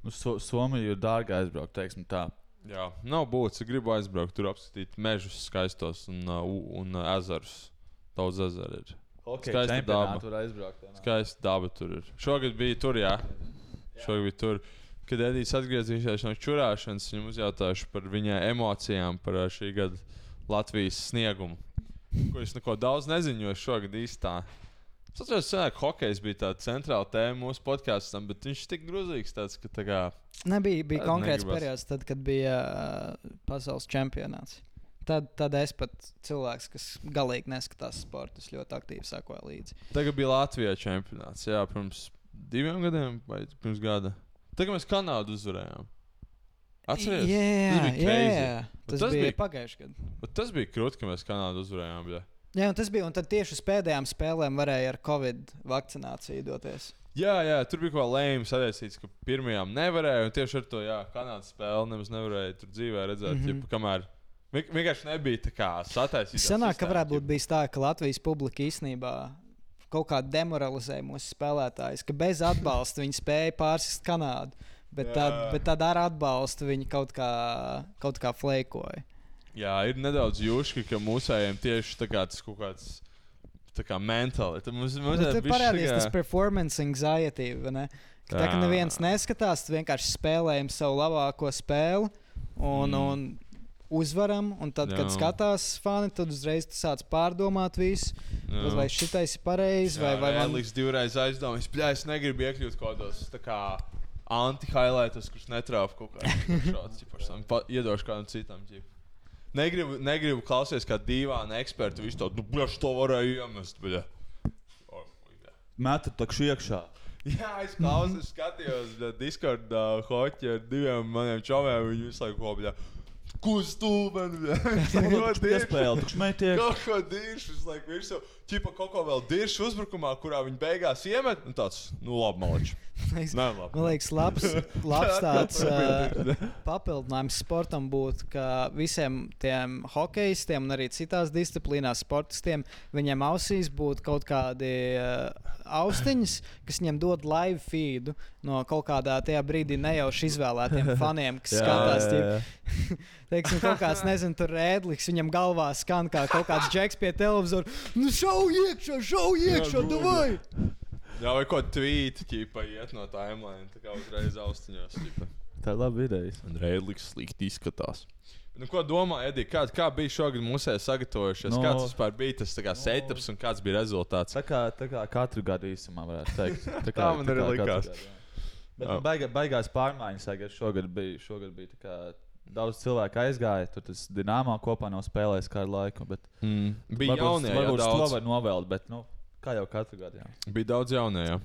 Uz So Somiju ir dārgi aizbraukt, teiksim tā. Jā, nav būtis. Es gribu aizbraukt, tur apskatīt mežus skaistos un, uh, un uh, ezerus. Daudz ezeru ir. Okay, Skaista daba. Tur aizbraukt. jā. Skaista daba tur ir. Šogad bija tur, jā. Šogad bija tur. Kad Edijs atgriezīsies no čurāšanas, viņam uzjautāšu par viņa emocijām, par ā, šī gada Latvijas sniegumu. Ko es neko daudz nezinu, jo šogad īstā. Es atceros, ka hokejs bija tāda centrāla tēma mūsu podkāstam, bet viņš tik grūzīgs, tāds, ka tā kā. Nebija bija konkrēts negribas. periods, tad, kad bija uh, pasaules čempionāts. Tad, tad es pat cilvēks, kas galīgi neskatās sporta, ļoti aktīvi sekoju līdzi. Tagad bija Latvijā čempionāts, jā, pirms diviem gadiem vai pirms gada. Tagad mēs Kanādu uzvarējām. Atcerieties, Jā, tas bija. Bet Tas, tas bija bija- pagājušajā gadā. Tas bija krūti, ka mēs Kanādu uzvarējām. Jā. Jā, un tas bija. Un tad tieši uz pēdējām spēlēm varēja ar Covid vakcināciju doties. Jā, jā, tur bija kaut kā lēmums saistīts, ka pirmajām nevarēja. Un tieši ar to jā, Kanādas spēli nemaz nevarēja tur dzīvē redzēt, mm. -hmm. kamēr vien- vienkārši nebija tā kā sataisīta. Sanāk, ka varētu būt bijis tā, ka Latvijas publika īstenībā kaut kā demoralizēja mūsu spēlētājus, ka bez atbalsta viņi spēja pārsist Kanādu. Bet, Jā. tad, bet tad ar atbalstu viņi kaut kā, kaut kā fleikoja. Jā, ir nedaudz jūški, ka mūsējiem tieši tā kā tas kaut kāds. Tā kā mentāli. Tad mums Nu, bišķi parādījās tā tas performance anxiety. ne? Ka Tā kā neviens neskatās, vienkārši spēlējam savu labāko spēli un, Mm. un uzvaram. Un tad, kad Jā. skatās fani, tad uzreiz tu sāc pārdomāt visu. Jā. Vai šitais ir pareizi, vai, vai man Līdz divreiz aizdomājas, ka es negribu iekļūt kaut kādos anti-highlightos, kurš netrāpa kaut kādā veidā. Iedošu kādam citam. Ģip. Negribu, negribu klausīties kā divāna eksperta. Viņš to, nu, bļaš, to varēja iemest. Bļa. O, jā. Metu takšu iekšā. Jā, es klausos, skatījos Discord uh, hoķi ar diviem maniem čomiem. Viņi visu laiku kopā. Ko stūmeni? Iespēja, tukš metiek. Kaut ko diršu, es laiku virsū. Čipa kaut ko vēl diršu uzbrukumā, kurā viņi beigās iemet. Un tāds, nu labi, maličs. Nē, labi. Man liekas, labs, labs tāds uh, papildinājums sportam būtu, ka visiem tiem hokeistiem un arī citās disciplīnās sportistiem viņiem ausīs būtu kaut kādi uh, austiņas, kas viņiem dod live feedu no kaut kādā tajā brīdī nejauši izvēlētiem faniem, kas Jā, skatās. jā, jā. Teiksim, kaut kāds, nezinu, tur rēdlis, viņam galvā skan kā kaut kāds džeks pie televizora. Nu, šau iekšā, šau iekšā, davai! Jā, vai ko tvīti, ķipa, iet no timeline, tā kā uzreiz austiņās. ķipa. Tā ir laba ideja. Un Reidlis slikti izskatās. Nu, ko domā, Edī, kā, kā bija šogad mūsē sagatavojušies? No. No. Kāds vispār bija tas tā kā, setups un kāds bija rezultāts? Tā kā, tā kā katru gadu īsumā varētu teikt. Tā, Tā man arī katru likās. gadu, jā. Bet Jā. nu, baiga, baigās pārmaiņas, tagad šogad bija, šogad bija tā kā daudz cilvēku aizgāja. Tur tas dināmā kopā nav spēlējis kādu laiku. Bet Mm. Bija varbūt- jaunie, jā, varbūt uz to var novēlt, bet nu, kā jau katru gadu. Jā. Bija daudz jaunie, jā.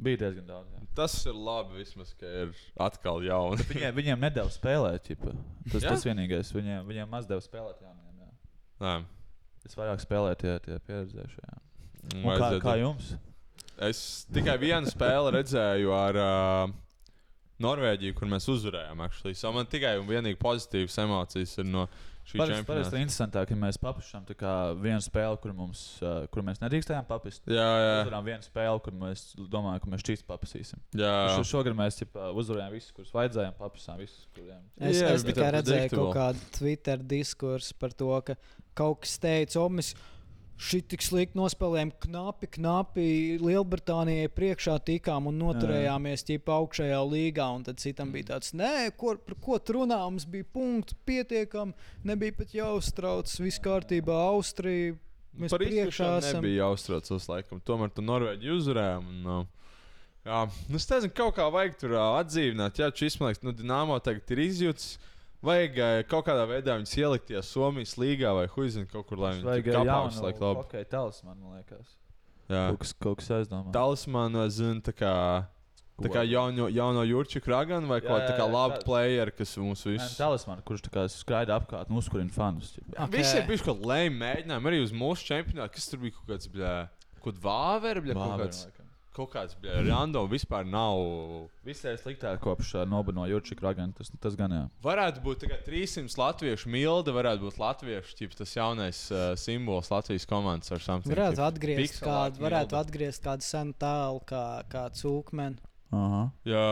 Bija diezgan daudz. Jā. Tas ir labi, vismaz, ka ir atkal jauni. Viņiem, viņiem nedēļa spēlēt, ķipa. tas Jā? tas vienīgais. Viņiem, viņiem maz deva spēlēt jauniem. Jā. Nē, Es vairāk spēlēju tie, tie pieredzējušie. jā. Un Kā, kā jums? Es tikai vienu spēli redzēju ar uh, Norvēģiju, kur mēs uzvarējām. actually. So man tikai un vienīgi pozitīvas emocijas ir no šī Parasti parasti čempionāta. ir interesantāk, ja mēs papušām vienu spēli, kur, mums, uh, kur mēs nedrīkstējām papist. Jā, jā, Uzvarējām vienu spēli, kur mēs domājām, ka mēs šķīsti papasīsim. jā. Šo, šogad mēs ķipa, uzvarējām visus, kurus vajadzējām, papasām visus, kuriem. Es, Jā, es bija tikai redzēju predictable. kaut kādu Twitter diskursu par to, ka kaut kas teica, o, mēs šī tik slikti nospēlējām, knapi, knapi Lielbritānijai priekšā tikām un noturējāmies ķipa augšējā līgā. Un tad citam bija tāds, nē, ko, par ko tur runā, mums bija punkti pietiekami, nebija pat jāuztrauc, viss kārtībā, Austrija. Mēs Par priekšā esam. nebija jāuztraucas laikam. Tomēr tu Norvēģi uzvarējām. Un, uh, jā, nu, es nezinu, kaut kā vajag tur uh, atdzīvināt. Jā, šis man liekas, nu, Dienāmo tagad ir izjūts. Vajag uh, kaut kādā veidā viņus ielikt tajā Somijas līgā vai huizina kaut kur, lai viņi Vajag tur kāpā jaunu visu laiku labi. hokeja talismanu, man liekas. Jā. Kaut kas, kaut kas aizdomā. Talismanu, zinu, tā kā, tā kā jauno, jauno Jurčiku Raganu vai Jā, kaut kā tā kā jā, labi tā- player, kas mums visus. Talismanu, kurš tā kā skraida apkārt un uzkurina fanus. ķipa. Ok. Visi ir bijuši kaut kādi lēmi mēģinājumi arī uz mūsu čempionātu. Kas tur bija kaut kāds, bļā, kaut vāver, bļā, kaut kāds, laikam. Kaut kāds, random vispār nav. Viss ir sliktāk kopš uh, Noba no Jurčika ragana. Tas, tas gan jā. Varētu būt tikai 300 latviešu milda, varētu būt latviešu ķip, tas jaunais uh, simbols Latvijas komandas ar something. Varētu atgriezt kādu, varētu atgriezt kādu senu tēlu, kā, kā cūkmeni. Aha. Jā,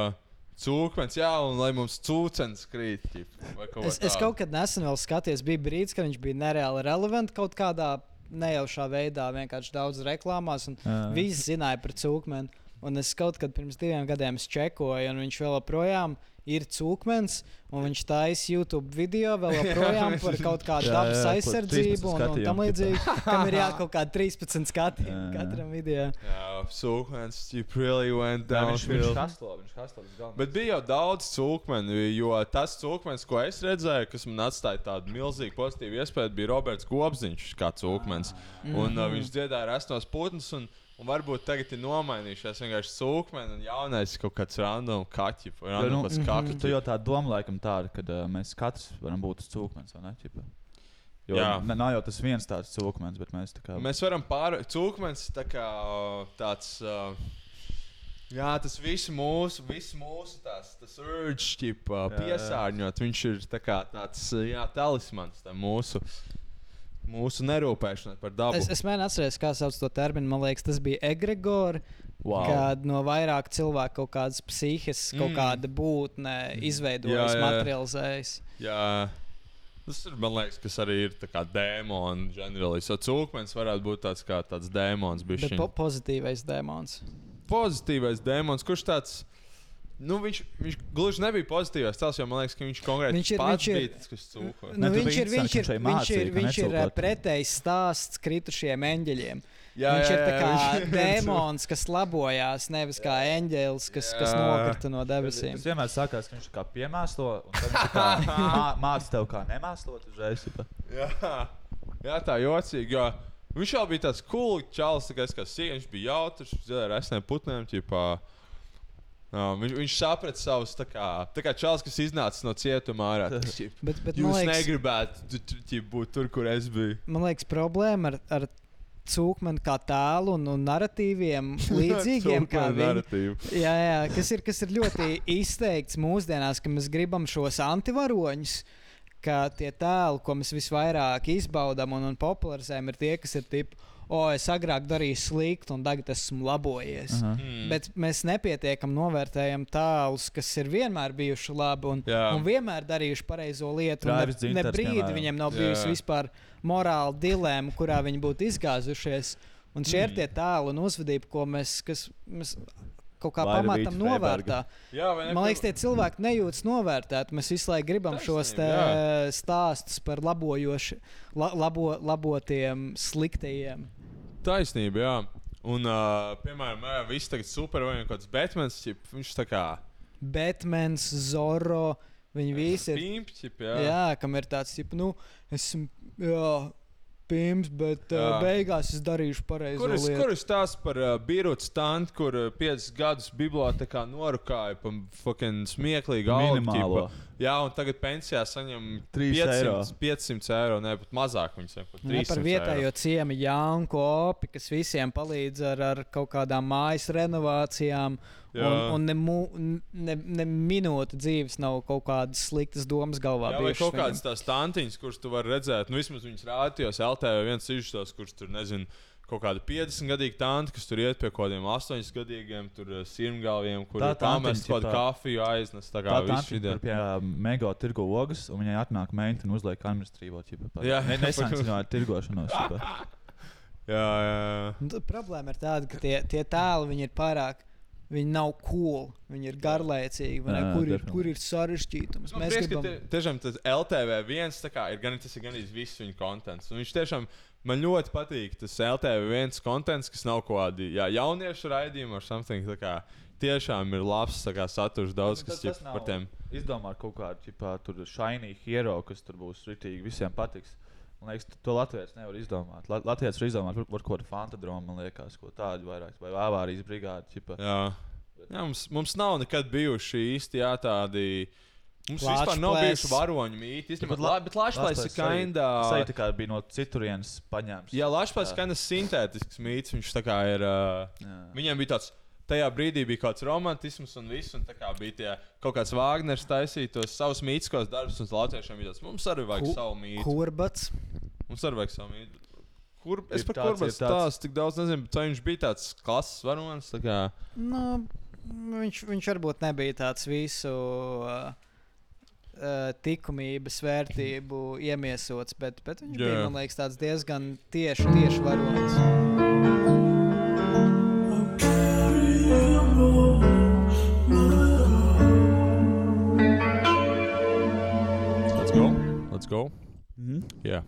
cūkmens, jā, un lai mums cūcens krīt. Ķip, Es, es kaut kad nesen vēl skatījos, bija brīdis, kad viņš bija nereāli relevants kaut kādā nejaušā veidā, vienkārši daudz reklāmās. un Jā. Visi zināja par cūkmeni. Un es kaut kad pirms diviem gadiem čekoju, un viņš vēl joprojām ir cūkmens. Un viņš taisa YouTube video vēl joprojām par kaut kādu Jā, dabas jā, aizsardzību 13 un, un tam līdzīgi. Kam ir jā, kaut kādi 13 skati Jā, jā. katram video. Jā, cūkmens, really went down. Viņš viņš haslo, viņš haslo galam. Bet bija jau daudz cūkmeni, jo tas cūkmens, ko es redzēju, kas man atstāja tādu milzīgu pozitīvu iespēju, bija Roberts Gobziņš, kā cūkmens. Un uh, viņš dziedāja restos putnus. Un, un varbūt tagad ir nomainījušies vienkārši cūkmeni un jaunais kaut kāds random kaķis random nu, kāds kaktus. Tu jau tā doma, laikam, tāda, ka uh, mēs katrs varam būt tas cūkmens, vai ne? Ķipa? Jo Jā. ne- nav jau tas viens tāds cūkmens, bet mēs tā kā. Mēs varam pārvarēt, cūkmens tā kā tāds. Uh, Jā, tas viss mūsu, viss mūsu tās, tas Jā, jā. piesārņot. Viņš ir tā kā tāds, jā, talismans tam mūsu. Mūsu nerūpēšana par dabu. Es, es mēģinu atcerēties, kā sauc to terminu. Man liekas, tas bija egregori. Wow. Kad no vairāk cilvēku kaut kādas psihiskas, mm. kaut Mm. kāda būtne izveidojas, Jā, jā, materializējas. Jā, tas ir, man liekas, kas arī ir dēmons, ģenerālis. So cūkmens varētu būt tāds kā tāds dēmons, po pozitīvais demons. pozitīvais dēmons, kurš tāds. Nu, viņš, viņš gluži nebija pozitīvs. Tas jau man liekas, ka viņš konkrēti Viņš ir- pats viņš ir- bija tas, kas cūko. Nu, viņš ir, viņš ir, viņš ir, viņš ir pretējs stāsts kritušiem eņģeļiem. Jā, viņš jā, ir tā jā, kā viņš- dēmons, kas labojās, nevis kā eņģelis, kas, kas Jā. nokrita no debesīm. Tas vienmēr sākās, ka viņš kā piemēslo, un tad viņš tā kā mā- māca tev, kā nemēslot uzreiz. Jā, jā tā jocīgi. Jo viņš jau bija tāds cool čalis, tā kā es kā sieviete. Viņš bija jautrs, ar esnēm putnēm. Ķipā. Uh, viņš, viņš saprata savus, tā kā, tā kā čalis, kas iznāca no cietuma ārā. Tas, Bet, bet man Jūs liekas, negribētu būt tur, kur es biju. man liekas, problēma ar, ar cūkmeni kā tēlu un, un narratīviem līdzīgiem viņi. Jā, jā kas, ir, kas ir ļoti izteikts mūsdienās, ka mēs gribam šos antivaroņus. Ka tie tēli, ko mēs visvairāk izbaudām un, un popularizējam, ir tie, kas ir tipi, o, es agrāk darīju sliktu, un tagad esmu labojies. Aha. Mm. Bet mēs nepietiekami novērtējam tēlus, kas ir vienmēr bijuši labi un, Jā. un vienmēr darījuši pareizo lietu. un Traivis Ne, ne brīdi piemēram. viņiem nav Jā. bijusi vispār morāla dilēma, kurā viņi būtu izgāzušies. Un šie ir Mm. tie tēli un uzvedība, ko mēs, kas, mēs kaut kā Vaira pamatam novērtā. Jā? Man liekas, tie cilvēki nejūtas novērtēti. Mēs visu laiku gribam šos te Taisnība, stāstus par labojoši, la, labo, labotiem, sliktajiem. Taisnība, jā. Un, uh, piemēram, jā, viss tagad super vai kaut kāds Batmans, ķip, viņš tā kā Batmans, Zorro, viņi visi ir. pimpi, jā. Jā, jā kam ir tāds, tipo, nu, esmu. Jā, Pirms, bet uh, Jā. beigās es darīšu pareizo Kur es, kur es stāstu par uh, birotu stāstu, kur uh, piecus gadus bibliotekā norukāja pa fucking smieklīgu algu? Jā, un tagad pensijā saņem Trīs 500 eiro. 500 eiro. Ne, pat mazāk viņi saņem. pat Ne, par 300 vietējo ciemu Janku Opi, kas visiem palīdz ar, ar kaut kādām mājas renovācijām. Un, Jā. un ne, mu- ne, ne minūte dzīves nav kaut kādas sliktas domas galvā. Jā, vai kaut viņam. kādas tās tantiņas, kuras tu vari redzēt, nu vismaz viņas rādījos LTV viens izžēlos, kurš tur nezinu. Kaut kāda 50 gadīga tante, kas tur iet pie kaut kādiem 8 gadīgiem, tur uh, sirmgalviem, kur Tā ir pamest tantiņa, kaut kādu kafiju aiznes. Tā kā šī ir pie mega tirgu ogas, un viņai atnāk meita un uzliek administrīvo čipu. Jā. ne, nesancināja tirgošanos. ķipa. Jā, jā, jā. Tad Problēma ir tāda, ka tie, tie tēli viņi ir pārāk. Viņi nav cool, viņi ir garlaicīgi. vai ne? Jā, Kur, ir, kur ir sarežģītums? Man Mēs prieks, ka gribam. tie- tiešām tas LTV viens tā kā, ir gan tas ir gan viss viņa kontents. Un viņš tiešām man ļoti patīk tas LTV viens kontents, kas nav kaut kādi jā, jauniešu raidījumi vai something. kā Tiešām ir labs kā, saturs daudz, Tas- kas ir par tiem. Izdomā kaut kādu tur shiny hero, kas tur būs rītīgi, visiem patiks. Man liekas, to Latvijas nevar izdomāt. La- Latvijas var izdomāt, var, var kaut kādu fantadromu, man liekas, ko tādu vairāk, vai avārijas brigādi. ķipa. Jā. Jā, mums, mums nav nekad bijuši īsti jā, tādi. Mums Lāčplēs. vispār nav bijuši varoņu īstenībā. bet La- Bet Latvijas arī- kinda. arī tā kā bija no citurienes paņemts. Jā, Latvijas Jā. ir kinda sintētisks mīts. Viņš tā kā ir. Uh, Jā. Viņiem bija tāds. Tajā brīdī bija kaut kāds romantisms un viss, un tā kā bija tie kaut kāds Vāgners taisīt tos savus mītiskos darbus, un latviešiem bija tāds, mums arī vajag Ku- savu mītu. Kurbats. Mums arī vajag savu mītu. Kur, es par tāds. stāstu tik daudz nezinu, bet viņš bija tāds klases varonis. tā kā- Nu, viņš, viņš varbūt nebija tāds visu uh, uh, likumības vērtību iemiesots, bet, bet viņš Jā. bija man liekas, tāds diezgan tieši, tieši varonis. Let's go. Let's go. Mhm. Jā.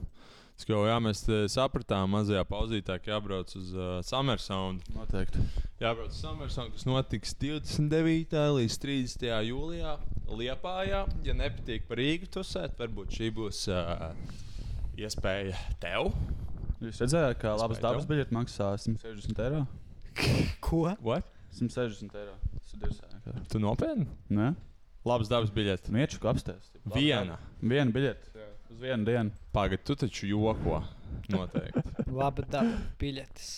Let's go. Jā, mēs te sapratām mazajā pauzītē, ka jābrauc uz uh, Summer Sound. Noteikti. Jābrauc uz Summer Sound, kas notiks 29. līdz 30. jūlijā Liepājā. Ja nepatīk par Rīgu tusēt, varbūt šī būs uh, iespēja tev. Jūs redzējāt, ka labas dabas biļete maksā 160 eiro? Ko? What? 160 eiro. Tu nopietni? Nē, Labs dabas biļete. mieču apstāties. Viena. Viena biļete. Uz vienu dienu. Pagaidā, tu taču joko. Noteikti. Laba daba, biļetes.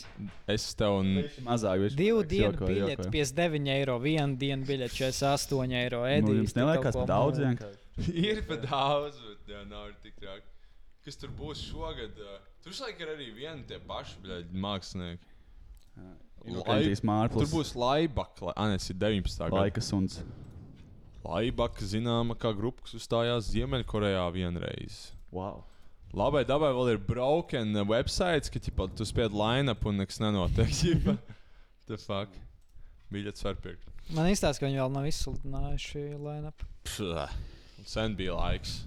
Es tev. n- Mazāk. viņš Divu dienu jokoju. 59 eiro, viena diena biļete, 48 eiro. Nu, Edijs, jums te neliekas par daudz vienkārši. Ir pat daudz, bet jā, nav tik traki. kas tur būs šogad. Tur šlaik ir arī vieni tie paši bļaļ, mākslinieki. Mārplis. Tur būs Laibaka, Anes ir 19. gada. Laika suns. Laibaka zināma kā grupa, kas uzstājās Ziemeļkorejā vienreiz. Wow. Labai dabai vēl ir broken websites, ka ķipa, tu spied line-up un nekas nenotiek. ķipa. The fuck. Biļets var pirkt. Man izstāsta, ka viņi vēl nav izsludinājuši line-up. Sen bija laiks.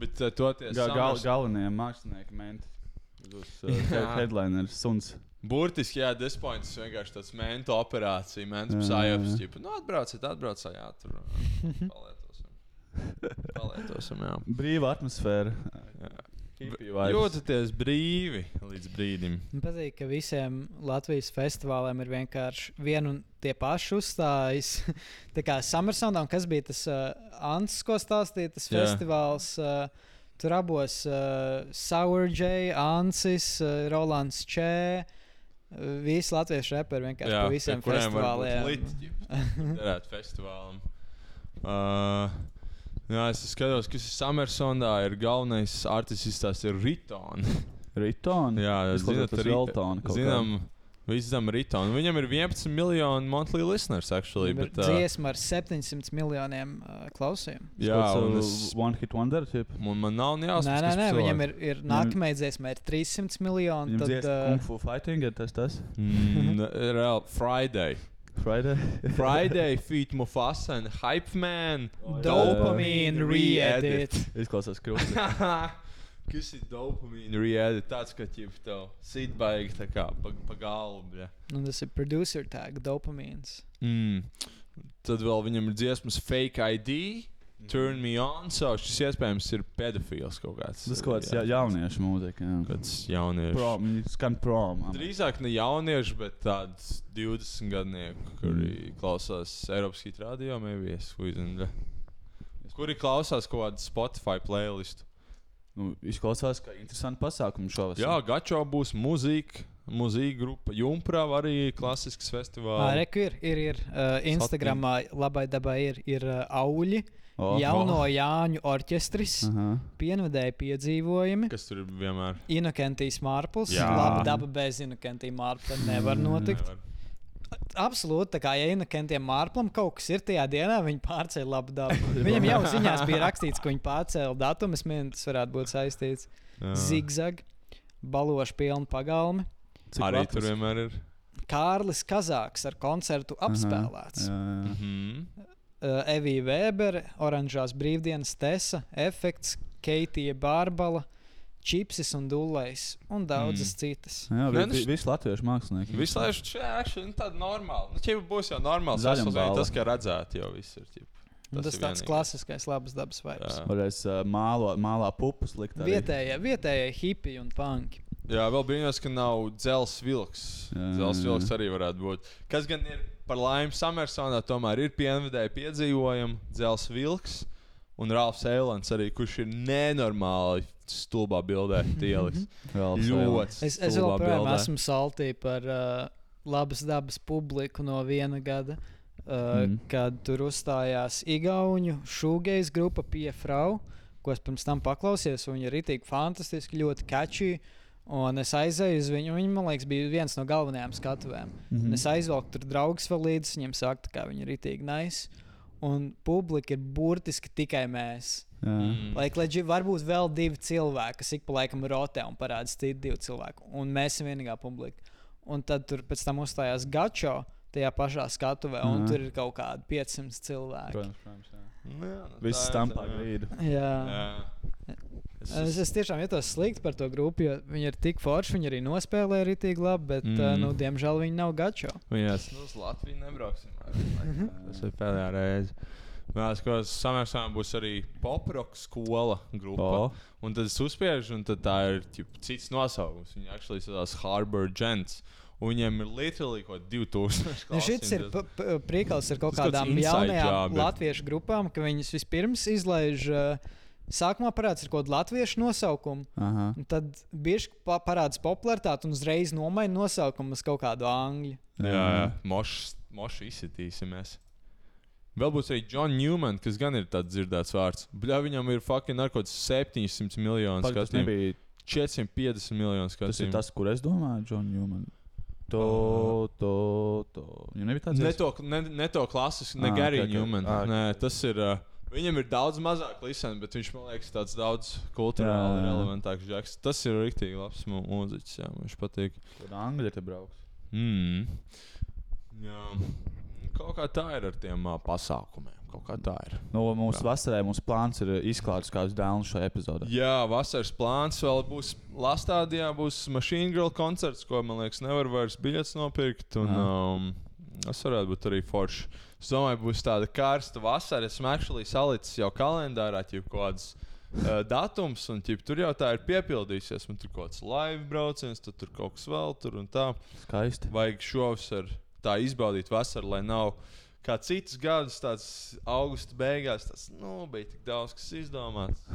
Bet uh, toties Ga gal samers- galvenie mākslinieki menti. Uz uh, headliner suns. Burtiski, jā, dispoints vienkārši tāds mentu operācija, mentu psājops. jā. Nu, atbrauciet, atbrauciet, jā, tur palietosim. Palietosim, jā. Brīva atmosfēra. Jā. Jūtaties brīvi līdz brīdim. Man patīk, ka visiem Latvijas festivāliem ir vienkārši viena un tie paši uzstājas. Tā kā Summersonā, un kas bija tas uh, Ants, ko stāstīja, tas Jā. festivāls. Uh, tur abos uh, Sourjay, Ansis, uh, Rolands Čē. Uh, visi latviešu reperi vienkārši Jā, pa visiem festivāliem. derēt festivālam. Uh, jā, es skatos, kas ir Summersonā. Ir galvenais artists, tas ir Ritons. Ritoni. Jā, Rita- Veltona kaut Zinām, visi zinām Ritonu. Viņam ir 11 miljoni monthly listeners, actually. Bet, uh, dziesma ar 700 miljoniem uh, klausījumu. jā, un es, One hit wonder. Tip. un man nav jāsaka, Nē, nē, nē, viņam ir, ir nākamajai dziesmai ir 300 miljoni. Tad, uh, Kung Fu Fighting, ir tas tas? Mm, reāli Friday. Friday. Friday feat Mufasa and Hype Man. Dopamine re-edit. Izklausās krūtis. Kas ir dopamīna re-edit? Tāds, ka ķip tev sit baigi tā kā pa, pa galvu. Nu, tas ir producer tag, dopamīns. Mm. Tad vēl viņam ir dziesmas Fake ID. Turn me on. So šis iespējams ir pedofils kaut kāds. Tas kaut kāds ja, jauniešu mūzika. Jā. Kāds jaunieši. Prom, skan prom. Drīzāk ne jaunieši, bet tāds 20 gadnieku, kuri klausās Eiropas hit radio, maybe es uzzinu. Kuri klausās kaut kādu Spotify playlistu. Nu, izklausās, ka interesanti pasākumi šovasar. Jā, Gačo būs mūzika, mūzika grupa. Jumprā arī klasisks festivāls. Reku ir, ir, ir uh, Instagramā labai dabai ir, ir uh, auļi, Oh, jauno Jāņu orķestris, Aha. pienvedēji piedzīvojumi. Kas tur ir vienmēr? Inokentijas mārpls, Jā. laba daba bez inokentija mārpla nevar notikt. Nevar. Absolūti, kā ja inokentiem mārplam kaut kas ir tajā dienā, viņi pārcēla labu dabu. Viņam jau ziņās bija rakstīts, ka viņi pārcēla datumu. Es domāju, tas varētu būt saistīts. Zigzag, balošu pilnu pagalmi. Cik Arī lapas? tur vienmēr ir. Kārlis Kazāks ar koncertu apspēlēts. Jā, jā. Mhm. uh, Evija Vēbere, Oranžās brīvdienas Tesa, Efekts, Keitija Bārbala, Čipsis un Dulējs un daudzas mm. citas. Jā, vi, nu vi, š- visi latviešu mākslinieki. Visu laiku šeit ir tāda normāla. Nu, ķipa būs jau normāls. Zaļam sasaucējums, balva. Tas, ka redzēt, jau viss ir. ķipa. Tas, tas ir tāds vienīgais. klasiskais, labs dabas vibes. Varēs uh, mālo, mālā pupus likt. arī. Vietējie, vietējie hipi un punki. Jā, vēl brīnās, ka nav dzels vilks. Jā, vilks arī varētu būt. Kas gan ir par laimi Samersonā, tomēr ir pienvedēji piedzīvojumi. Dzels vilks un Rāfs Eilants arī, kurš ir nenormāli stulbā bildē tieliks. Vēl Ļoti. Es, es joprojām esmu saltī par uh, labas dabas publiku no viena gada. Uh, mm. Kad tur uzstājās Igaunu šūgejas grupa Piefrau, ko es pirms tam paklausījos. Viņa ir rītīgi fantastiski, ļoti catchy. Un es aizēju uz viņu. Viņa, man liekas, bija viens no galvenajām skatuvēm. Mm Mhm. -hmm. Es aizvelku tur draugus vēl līdzi. Viņiem saka, ka viņi ir rītīgi nice. Un publika ir burtiski tikai mēs. Mm. Lai leģi, varbūt vēl divi cilvēki, kas ik pa laikam rotē un parāda citu divu cilvēku. Un mēs esam vienīgā publika. Un tad tur pēc tam uzstājās Gačo tajā pašā skatuvē, un Aha. tur ir kaut kādi 500 cilvēki. Protams, protams. Jā. Nu jā, nu Viss ir stampā grīdu. Jā. Jā. Es, Es, es tiešām jutos slikti par to grupu, jo viņi ir tik forši. Viņi arī nospēlēja rītīgi labi, bet, mm. uh, Mm. nu, diemžēl viņi nav Gačo. Viņas, nu, uz Latviju nebrauksim. vairs. Tas ir pēdējā reize. Mēs samērā būs arī poproka skola grupa. O. Un tad es uzspiežu, un tad tā ir ķip, cits nosaukums. Viņa actually saucās Harbor Gents. Un viņiem ir literally kaut 2000. Nu, šis ir priekals ar kaut kāds kādām jaunajām job latviešu grupām, ka viņas vispirms izlaiž. Uh, Sākumā parādās ar kaut kādu latviešu nosaukumu, Aha. un tad bieži pa parādās popularitāte un uzreiz nomaina nosaukumu uz kaut kādu angļu. Jā, jā. Mošs, mošs izsitīsimies. Vēl būs arī John Newman, kas gan ir tāds dzirdēts vārds. Bļā, viņam ir fucking narkotikas 700 miljonu skatījumu. nebija 450 miljonu tas, ir skatījumu. tas, kur es domāju, John Newman. To, to, to. Viņam nebija tāds Ne to, ne, ne to klasisku, ne Ah, Gary ok, ok. Newman. Ah, ok. Nē, tas ir. Uh, viņam ir daudz mazāk lisens, bet viņš man liekas tāds daudz kultūrāli relevantāks. Džeks. Tas ir rīktīgi labs mū- mūziķis. Jā, viņš patīk. Kur Angļi te brauks. Mm. Jā. Kaut kā tā ir ar tiem uh, pasākumiem. Kaut kā tā ir. Nu, mūsu vasarē mums plāns ir izklāts kāds dēls šajā epizodē. Jā, vasaras plāns vēl būs. Lastādijā būs Machine Grill koncerts, ko man liekas, nevar vairs biļetes nopirkt. Un, um, tas varētu būt arī forši. Es domāju, būs tāda karsta vasara. Esmu actually salicis jau kalendārā jau kādas. Uh, datums, un ķip, tur jau tā ir piepildījusies. Man tur kaut kāds live brauciens, tad tur kaut kas vēl tur un tā. Skaisti. Vajag šovasar tā izbaudīt vasaru, lai nav kā citus gadus, tāds augusta beigās, tas nu, bija tik daudz, kas izdomāts.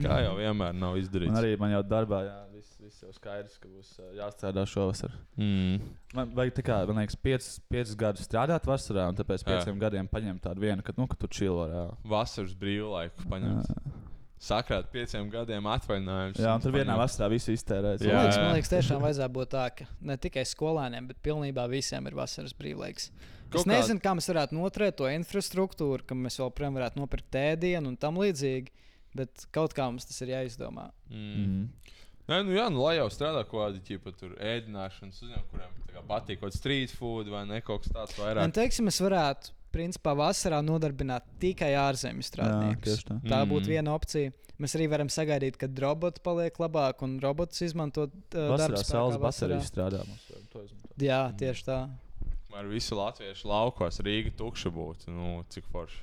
Kā jau vienmēr nav izdarīts. Man arī man jau darbā, jā, viss, viss jau skaidrs, ka būs jāstrādā šovasar. Mm. Man vajag tā kā, man liekas, piecus, piecus gadus strādāt vasarā, un tāpēc Jā. pieciem gadiem paņemt tādu vienu, ka, nu, ka tu čilo reāli. Vasaras brīvlaiku paņemt. Sakrāt pieciem gadiem atvaļinājumus. Jā, un tur vienā vasarā viss iztērēts. Man Jā, liekas, jā. man liekas, tiešām vajadzētu būt tā, ka ne tikai skolēniem, bet pilnībā visiem ir vasaras brīvlaiks. Kaut Es nezinu, kā mēs varētu noturēt to infrastruktūru, ka mēs joprojām varētu nopirkt ēdienu un tam līdzīgi, bet kaut kā mums tas ir jāizdomā. Mm. Mm. Nē, nu jā, nu, lai jau strādā kaut kādi ķipa, tur ēdināšanas uzņēmumi, kuriem patīk kaut kāds street food vai ne kaut kas tāds Un vairāk. teiksim, mēs varētu, principā, vasarā nodarbināt tikai ārzemju strādniekus. tieši tā. tā Mm. būtu viena opcija. Mēs arī varam sagaidīt, kad roboti paliek labāk un robotus izmantot uh, Vasarā darbspēkā saules baterijas strādā. Jā, tieši tā. Ar visu latviešu laukos Rīga tukša būtu. Nu, cik forši.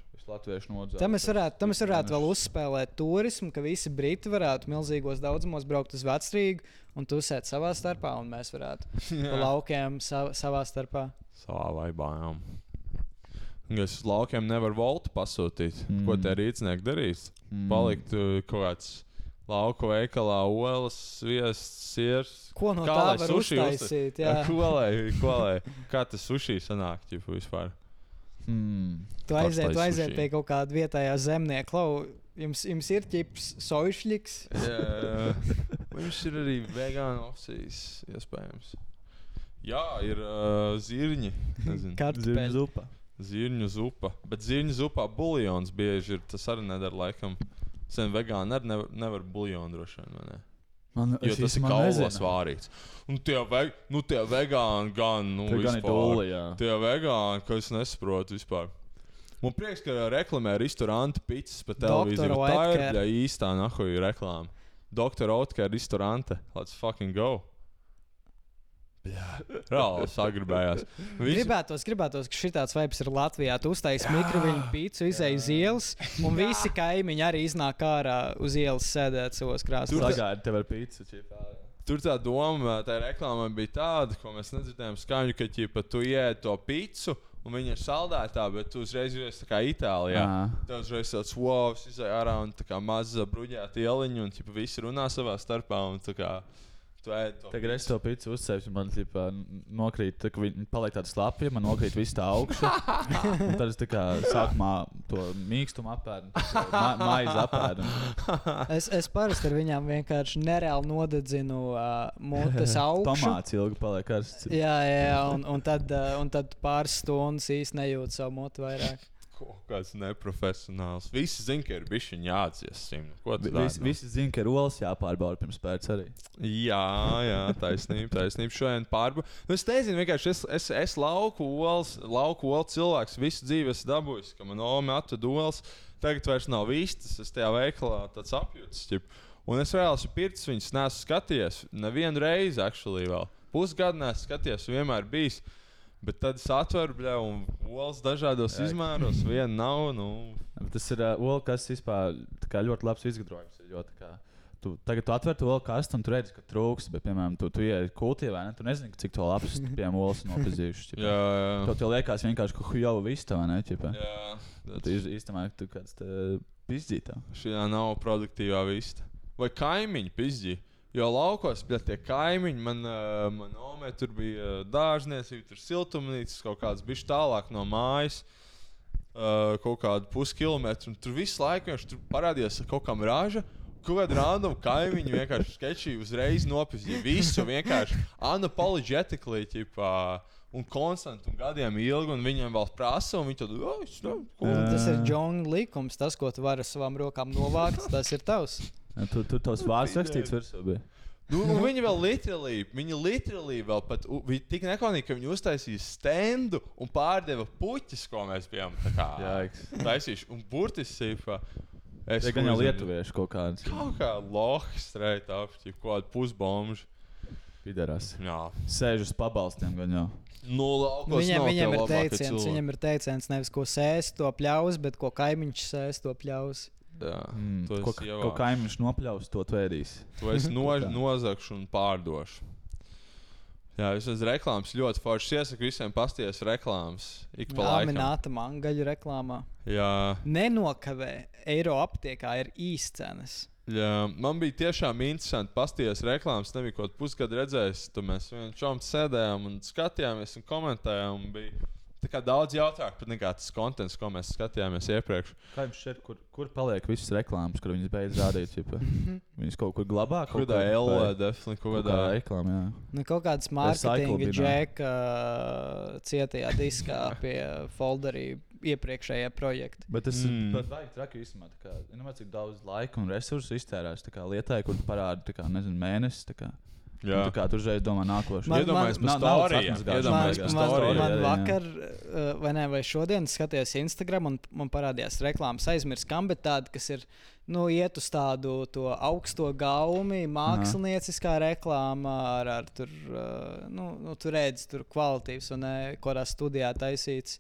Tam mēs varētu, tam mēs varētu vēl uzspēlēt turismu, ka visi briti varētu milzīgos daudzumos braukt uz Vecrīgu un tusēt savā starpā, un mēs varētu pa laukiem sa savā starpā. Savā vaibā. Jā. Es uz laukiem nevaru voltu pasūtīt. Mm. Ko te rīznieki darīs? Mm. Palikt uh, kaut kāds lauku veikalā, olas, sviests, sirs. Ko no Kā tā var uztaisīt? Jā. Ko lai, ko lai, kā tas sushi sanāk, ķipu vispār? Mm. Tu aiziet, tu aiziet pie kaut kāda vietējā zemnieka. Klau, jums, jums ir ķips, sojušļiks. Jā, viņš ir arī vegāna opcijas, iespējams. Jā, ir uh, zirņi. Zirņu Kartupeļi. zupa. Zirņu zupa. Bet zirņu zupā buļļons bieži ir. Tas arī nedara laikam. Sen vegāni arī nevar, nevar buļļonu droši vien. Man, Jo es tas ir nezinu. vārīts. Un tie, ve, nu, tie vegāni gan, nu, gan ir vispār. dūli, jā. Tie vegāni, ko es nesaprotu vispār. Man prieks, ka reklamē restorānu pīcis pa televīziju. Tā ir ja īstā nahuja reklāma. Doktor Otkar restorāna. Let's fucking go. Reāli sagribējās. Visi- Gribētos, gribētos, ka šitāds vibes ir Latvijā. Tu uztaisīji mikroviļņu pīci, izēji uz ielas, un visi kaimiņi arī iznāk ārā uz ielas sēdēt savos krāsos. Pagaidi, tev ir pīcis. čipā, jā. Tur tā doma, tā reklāmā bija tāda, ko mēs nedzirdējām skaņu, ka ķipa, tu ienāc to pīci, un viņa ir saldētā, bet tu uzreiz jūties tā kā Itālijā. Tev uzreiz tāds wow, izjāja ārā un tā kā maza bruģēta ieliņa, un ķipa, visi runā savā starpā. Un, Tagad es to pīci uzsēju, man ķipā, nokrīt, tā, ka viņi paliek tādi slapi, man nokrīt viss tā augšu. Un Tad es tā kā sākumā to mīkstumu apēdu, ma maizi apēdu. Es, es parasti ar viņiem vienkārši nereāli nodedzinu uh, mutes augšu. Tomāts ilgi paliek karsts. Jā, jā, jā, un, un, tad, uh, un tad pāris stundas īsti nejūt savu mutu vairāk. Kaut kāds neprofesionāls. Visi zina, ka ir bijis viņa jāatdzies. Simt. Ko tu dari? Visi, visi zina, ka ir olas jāpārbauda pirms pēc arī. Jā, jā, taisnība, taisnība. Šodien pārbaudīju. Nu, es nezinu, vienkārši es, es, es lauku olas, lauku olu cilvēks visu dzīvi esmu dabūjis, ka man oma atveda olas. Tagad vairs nav vistas, es tajā veikalā tāds apjūts. ķip. Un es reāli esmu pircis viņas, neesmu skatījies. Nevienu reizi, actually, vēl. Pusgadu neesmu skatījies, vienmēr bijis. Bet tad es atveru, bļā, un olas dažādos Jā. izmēros. Viena nav, nu, Bet Tas ir uh, olas, kas vispār tā kā ļoti labs izgudrojums. ir, Jo, tā kā, tu, tagad tu atver to olu kastu un tu redzi, ka trūks. Bet, piemēram, tu, tu ienāc kultī vai ne? Tu nezini, cik to labs piemēram olas nopietnījušas. jā, jā. To tev liekas vienkārši, ka jau viss vai ne? Ķipa? jā. Tu īstenībā tu kāds pizdzītā. Šī nav produktīvā vista. Vai kaimiņi pizdī? Jo laukos bija tie kaimiņi, man, uh, man omē tur bija uh, dārzniecība, tur siltumnīcas, kaut kāds bija tālāk no mājas. uh, kaut kādu puskilometru, un tur visu laiku viņš tur parādījās kaut kam rāža. Kaut kāda random kaimiņa vienkārši sketčī uzreiz nopietni visu vienkārši unapologetically, ķipā, un konstanti, un gadiem ilgi, un viņiem vēl prasa, un viņi tad, oh. Tas ir Džona likums. Tas, ko tu vari ar savām rokām novākt, tas ir tavs. Jā, Tur tur tavs vārds rakstīts virsū. bija. Nu, viņi vēl literally, viņi literally vēl pat, viņi tik nekaunīgi, ka viņi uztaisīja standu un pārdeva puķis, ko mēs bijām taisījuši. Un burtiski, es Tie gan jau nezinu, lietuvieši kaut kāds. Kaut kā lohi streit ap, ķip, kaut kādu pusbomžu. Pidarās. Jā. Sēž uz pabalstiem gan jau. Nu, laukos Viņam, nav viņam ir teiciens, cilvēki. viņam ir teiciens, nevis ko sēs, to pļaus, bet ko kaimiņš sēs, to pļaus. Jā, Mm. to Ko, es ko kaimiņš nopļaus, to tvērīs. To es no, tā. nozagšu un pārdošu. Jā, es esmu reklāmas ļoti foršs. Iesaku visiem pasties reklāmas. Ik pa laikam. Amināta mangaļu reklāmā. Jā, Nenokavē, eiro aptiekā ir īscenas. jā, man bija tiešām interesanti pasties reklāmas. Nebija kaut kāda pusgada redzējis. Tur mēs vienam čom sēdējām un skatījāmies un komentējām. Un bija kā daudz jautājumu pat nekā tas kontents, ko mēs skatījāmies iepriekš. Kā jums šķiet, kur, kur paliek visas reklāmas, kur viņas beidz rādīt? Viņas kaut kur glabā, Kaut kādā kur- L, vai- definitīvi, kaut kādā. reklāmā. jā. Nu, kaut kāds Recycle mārketinga džeka cietajā diskā pie folderī iepriekšējā projekta. Bet tas Mm. mm. ir baigi traki īstenībā. tā kā, Zinām, cik daudz laika un resursu iztērēs tā kā lietai, kur parāda tā kā, nezinu, mēnesis. Tā kā. Tur uzreiz domā nākošais. Man- iedomājieties, man- par. Iedomājieties Man- man, vakar, uh, vai ne, vai šodien skatījos Instagram un man parādījās reklāmas, aizmirst, kam, bet tāda, kas ir, nu, iet uz tādu to augsto gaumi, mākslinieckā reklāmā, ar, ar tur, uh, nu, nu, tur redz, tur kvalitīvs un ne, kurā studijā taisīts.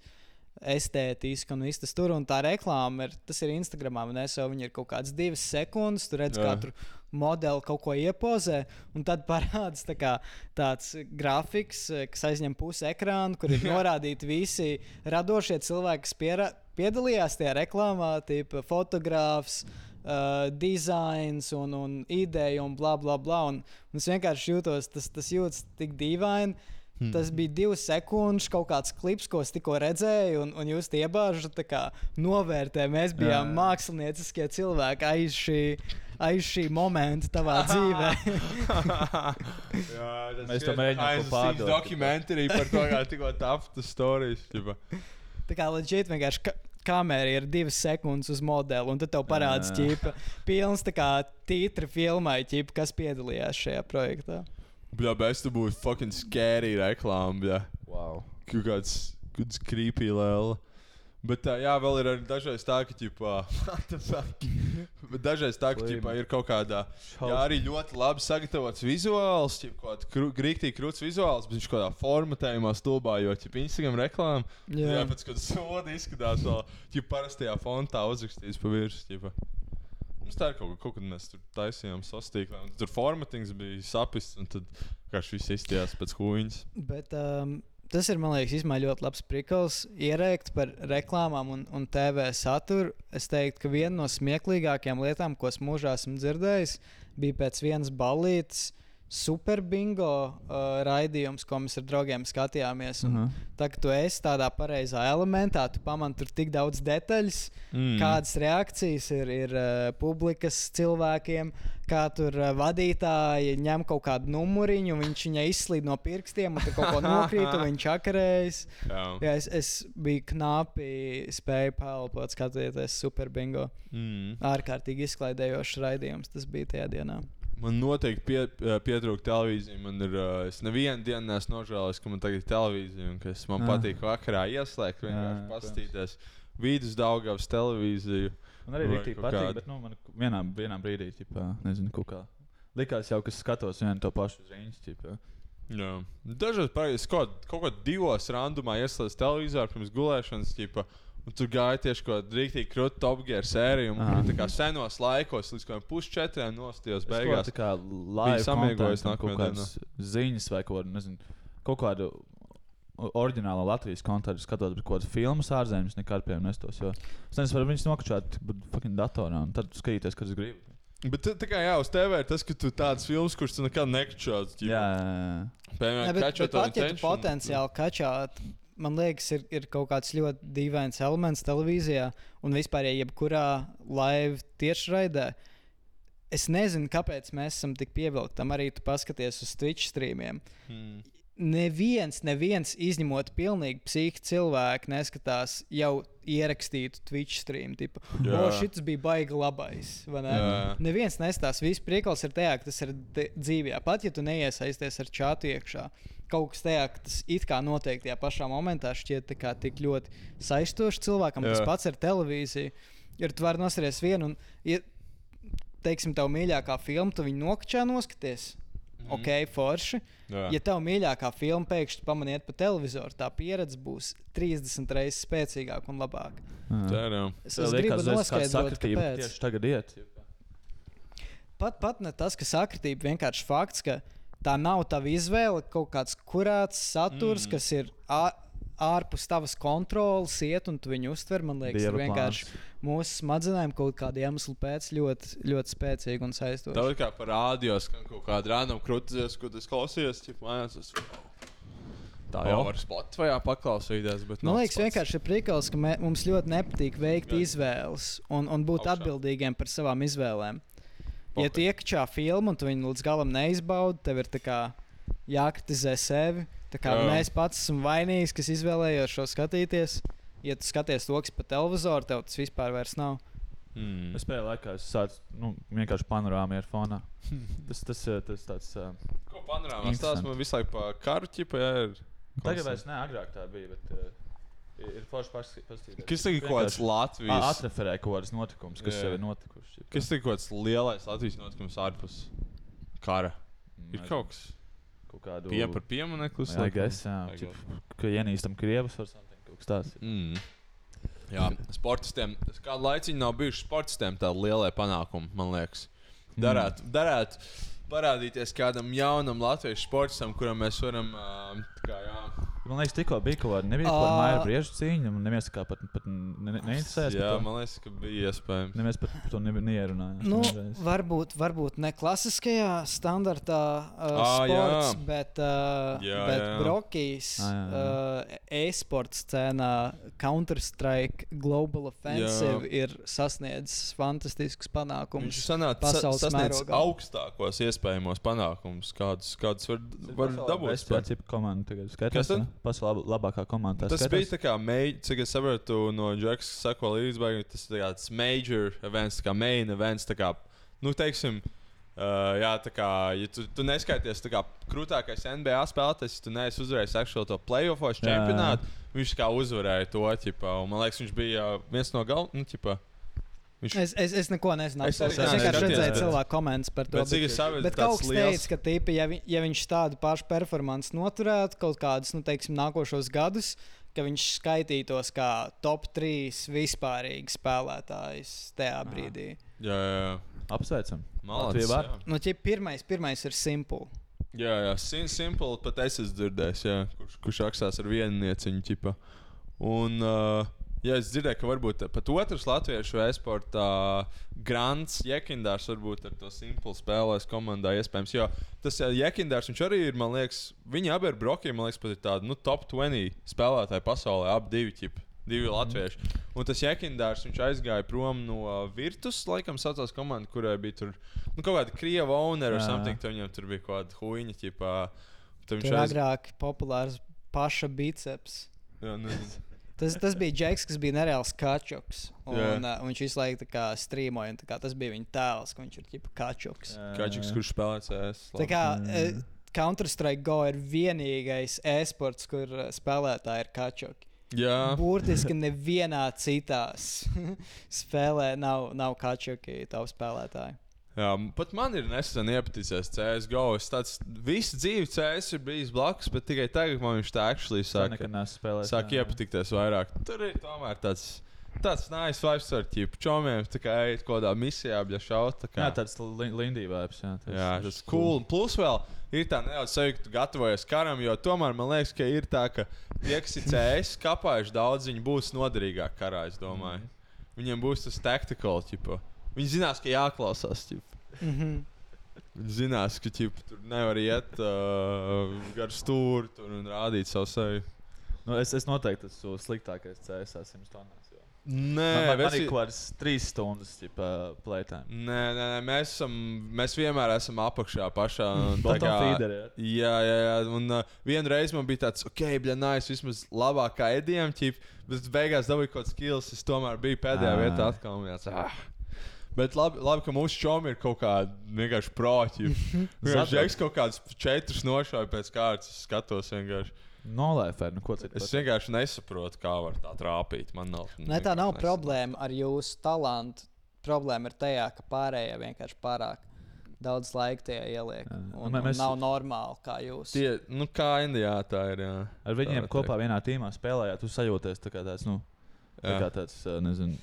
Estētiski un viss tas tur, un tā reklāma ir, tas ir Instagramā, un es jau viņu ir kaut kādas divas sekundes, tur redz, Jā. kā tur modeli kaut ko iepozē, un tad parādās tā kā, tāds grafiks, eh, kas aizņem pusi ekrāna, kur ir norādīti visi radošie cilvēki, kas piera, piedalījās tajā reklāmā, tipo fotogrāfs. Uh, dizains un, un ideja un bla bla bla. Un, un es vienkārši jūtos, tas, tas jūtas tik dīvaini. Hmm. Tas bija divas sekundes, kaut kāds klips, ko es tikko redzēju, un, un jūs tie iebāžat, tā kā novērtē. Mēs bijām Jā. mākslinieciskie cilvēki aiz šī, aiz šī momenta tavā dzīvē. Jā, Mēs to mēģinām pārdot. Dokumentārija par to, kā tikko tapta stāstījis. Tā kā leģit vienkārši ka kamera ir divas sekundes uz modeli, un tad tev parādās Jā. ķipa. Pilns tā kā tītra filmai, ķipa, kas piedalījās šajā projektā. Jā, bet tas būtu fucking scary reklāma. bļa. Wow. Kaut kāds, kāds creepy lēl. Bet tā, jā, vēl ir dažreiz tā, ka? Bet dažreiz tā, ka, ģipā, ir kaut kādā, jā, arī ļoti labi sagatavots vizuāls, ģip, kaut kāds grīktīgi krūts vizuāls, bet viņš kaut kādā formatējumā stulbā, jo, ģip, Instagram reklāma, jā, jā pēc kāda soda izskatās vēl, ģip, parastajā fontā uzrakstīts pa virsmu. Mums tā ir kaut, kaut kad mēs tur taisījām un tur formatings bija sapis, un tad vienkārši viss izstījās pēc huīņas. Bet um, tas ir, man liekas, ļoti labs prikals. Ierēkt par reklāmām un, un TV saturu. Es teiktu, ka viena no smieklīgākajām lietām, ko es mūžā esmu dzirdējis, bija pēc vienas ballītes. Super bingo uh, raidījums, ko mēs ar draugiem skatījāmies. Un, uh Mhm. -huh. Tā kā tu esi tādā pareizā elementā, tu pamani tur tik daudz detaļas, mm. kādas reakcijas ir, ir uh, publikas cilvēkiem, kā tur uh, vadītāji ņem kaut kādu numuriņu, viņš viņai izslīd no pirkstiem, un tur kaut ko nokrīt, un viņš akarējas. Jā. Jā, es, es biju knapi, spēju pelnīt, skatoties super bingo. Mm. Ārkārtīgi izklaidējošs raidījums tas bija tajā dienā. Man noteikti pie, pietrūka televīzija. Man ir, uh, es nevienu dienu neesmu nožēlojis, ka man tagad ir televīzija un ka es, man Jā. patīk vakarā ieslēgt, vienkārši paskatīties vidus Daugavas televīziju. Man arī kaut patīk, kādu. bet nu, man vienā, vienā brīdī, ķipā, nezinu, kā. Likās jau, ka skatos vienu to pašu ziņu. Dažreiz kaut, kaut kā divos randumā ieslēdz televizoru pirms gulēšanas. Ķipa, Un tur gāja tieši kaut kāda rīktīgi krūta top gear sērija. un Aha. Tā kā senos laikos, līdz kaut kādiem pusčetriem nostājos beigās. tā kā live samiegojis contentam, nākamajā kādas ziņas vai kaut, nezinu, kaut kādu o- oriģinālu Latvijas kontekstu skatot, bet kaut kādas filmas ārzemēs nekad pie nestos. Jo es nezinu, vai viņas nokačāt fucking datorā un tad skatīties, kas es gribu. Bet tā, kā jā, uz TV ir tas, ka tu tādas filmas, kuras tu nekad nekačāts. Jā, jā, jā. Piemēram, Your pat ja tu potenciāli kačāt man liekas, ir, ir kaut kāds ļoti dīvains elements televīzijā un vispār, ja jebkurā live tiešraidē. Es nezinu, kāpēc mēs esam tik pievilkti tam. Arī tu paskaties uz Twitch streamiem. Hmm. Neviens, neviens izņemot pilnīgi psihiski cilvēku, neskatās jau ierakstītu Twitch stream. Tipu, Jā. o, šis bija baigi labais. vai Ne? Jā. Neviens nestās. Viss priekals ir tajā, ka tas ir dzīvē. Pat ja tu neiesaisties ar čātu iekšā, kaut kas tajā, tas it kā notiek tajā pašā momentā, šķiet tā kā tik ļoti saistošs cilvēkam. Jā. Tas pats ar televīziju. Ir tu vari nosties vienu, un, ja, teiksim, tev mīļākā filma, tu viņu nokačā noskaties. Mm. Ok, forši. Jā. Ja tev mīļākā filma pēkšņi pamaniet pa televizoru, tā pieredze būs 30 reizes spēcīgāka un labāka. Ceram. Es, es gribu noskaidrot, kāpēc. Tieši tagad iet. Pat, pat ne tas, ka sakritība vienkārši fakts, ka tā nav tava izvēle, kaut kāds kurāts saturs, mm. kas ir ārpus tavas kontrolas, iet un tu viņu uztver. Man liekas, Dieva ir vienkārši mūsu smadzenēm kaut kāda iemesla pēc ļoti, ļoti spēcīga un saistoša. Tev ir kā parādījos, ka kaut kāda random krūtis, ko tas klausījās, jau mājās. Tas... Tā jau var Spotify paklausīties. Bet Man liekas, tas vienkārši ir prikals, ka mē, mums ļoti nepatīk veikt Jā. izvēles un, un būt Augšā. atbildīgiem par savām izvēlēm. Ja tu iekšā filmu un tu viņu līdz galam neizbaudi, tev ir tā kā jākritizē sevi. Tā kā Jā. mēs pats esam vainīgs, kas izvēlējās šo skatīties. Ja tu skaties to, kas pa televizoru, tev tas vispār vairs nav. Mm. Es pēdējā laikā esmu sācis nu, vienkārši panorāmu ar fonā. Tas, tas, eh, tas tāds. Uh, Ko panorāmā stāsta man visu laiku par karu ķipa, jā, ir. tagad vairs ne, agrāk tā bija. Bet, uh, ir forši paskatīties. Kas tagad kaut kāds Latvijas? Atreferē kaut kādas notikumus, kas jau ir notikuši. Kas tagad kaut kāds lielais Latvijas notikums ārpus kara? Ir Nezinu, kaut kas kaut kādu pie par pieminekli. Jā, guess, jā, ka ienīstam krievus vai kaut kas tāds. Mm. Jā, sportistiem. Kādu laiku nav bijuši sportistiem tādi lielie panākumi, man liekas. Darētu, mm. darētu parādīties kādam jaunam latviešu sportistam, kuram mēs varam. tā Kā, jā, Man liekas, tikko bija kaut kāda nebija Ā. māja briežu cīņa, un neviens tā kā pat, pat ne, ne, neinteresējās. jā par to. man liekas, ka bija iespējams. Neviens pat par to ne, neierunājās. Nu, nereiz. varbūt, varbūt ne klasiskajā standartā uh, jā. sports, bet, uh, Jā, bet jā. Brokijas Ā, jā, jā. uh, e-sports scēnā Counter-Strike Global Offensive ir sasniedzis fantastiskus Viņš panākumus. sanāca pasaules sasniedz mērogā. augstākos iespējamos panākumus, kādus, kādus var, var dabūt. Es pēc tam komanda tagad skatās. Tad? Pasaulē labākā komanda. Tas bija tā kā, mei- cik es saprotu, no Džeks, sako līdzi, bet tas ir tāds major events, kā main events. Kā, nu, teiksim, uh, jā, tā kā, ja tu, tu neskaities tā kā krūtākais NBA spēlētājs, tu neesi uzvarējis actually to playoffs Jā. čempionātu, viņš kā uzvarēja to, ķipa, un man liekas, viņš bija viens no galvenajiem. Nu, ķipa, viņš, Es, es, es neko nezinu. Es Es, es vienkārši redzēju bet- cilvēku komentus par to. bet cik es saprotu, Bet kaut kas liels- teica, ka tīpa, ja, vi, ja viņš tādu pašu performanci noturētu kaut kādus, nu, teiksim, nākošos gadus, ka viņš skaitītos kā top 3 vispārīgi spēlētājs tajā brīdī. jā, jā, jā. Apsveicam. Jā. Nu, ķip, pirmais, pirmais ir simple. Jā, jā, Sim, simple, pat es esmu dzirdējis, jā, kurš, kurš rakstās ar vienu nieciņu. Ķipa. Un, uh, jā, es dzirdēju, ka varbūt pat otrs latviešu e-sportā Grants Jekindārs varbūt ar to simple spēlēs komandā iespējams. Jo tas Jekindārs, viņš arī ir, man liekas, viņi abi ar brokiem, man liekas, pat ir tādi, nu, top 20 spēlētāji pasaulē, ap divi ķipi. Divi latvieši. Un tas Jekindārs, viņš aizgāja prom no uh, Virtus, laikam, saucās komanda, kurai bija tur nu, kaut kāda krieva owner vai something. Tur viņam tur bija kaut kāda huīņa, ķipā. Tad viņš Tur aiz... agrāk populārs paša biceps. Jā, nezinu. Tas, tas bija Džeks, kas bija nereāls kačoks. Un, Jā. uh, un viņš visu laiku tā kā strīmoja. un tā Kā, tas bija viņa tēls, ka viņš ir tipa kačoks. Kačuks, kurš spēlē CS. Tā kā uh, Counter-Strike Go ir vienīgais e-sports, kur uh, spēlētāji ir kačoki. Jā, Burtiski nevienā citā spēlē nav, nav kačoki tavu spēlētāju. Jā, pat man ir nesen iepatīsies CSGO. Es tāds visu dzīvi CS ir bijis blakus, bet tikai tagad man viņš tā actually sāk, spēlējis. sāk iepatikties vairāk. Tur ir tomēr tāds. Tāds nice vibes ar ķipu čomiem, tā kā ej kaut kādā misijā, ja šaut. tā kā- Jā, tāds li- Lindī vibes. Jā, tas, Jā, tas ir cool. Plus vēl ir tā nedaudz sajūta, ka tu gatavojies karam, jo tomēr man liekas, ka ir tā, ka tie, kas ir CS, kapājuši daudz, viņi būs noderīgāki karā, es domāju. Viņiem būs tas tactical, ķipa. Viņi zinās, ka jāklausās, ķipa. Mm -hmm. Viņi zinās, ka ķipa, tur nevar iet uh, gar stūri un rādīt savu seju. Nu, es, es noteikti esmu sliktākais CS 100 tonnās. jo. Nē, Man, man, esi- ir kaut kādas trīs stundas plētām. Nē, nē, nē mēs, esam, mēs vienmēr esam apakšā pašā. tā kā- feeder, jā. Jā, jā, jā. Un uh, vienreiz man bija tāds, ok, bļa, nāc, vismaz labāk kā Edijam, ķip, bet beigās dabūju kaut kāds skills. Es tomēr biju pēdējā Ā. vietā atkal. un viens, ah. Bet labi, labi, ka mūsu čomi ir kaut kāda vienkārši proķi. Viņš Zato- kaut kādas četras nošāva pēc kārtas. Skatos vienkārši. Nolēfē, nu ko citu. Es vienkārši nesaprotu, kā var tā trāpīt. Man nav. Ne, tā nav vienkārši problēma ar jūsu talantu. Problēma ir tajā, ka pārējie vienkārši pārāk daudz laika tajā ieliek. Un, Mē- un mēs- nav normāli, kā jūs. Tie, nu, kā Indijā tā ir. Jā. Ar viņiem Tā kopā vienā tīmā spēlējāt, tu sajūties tā kā tāds, nu, tā kā tāds, nezinu,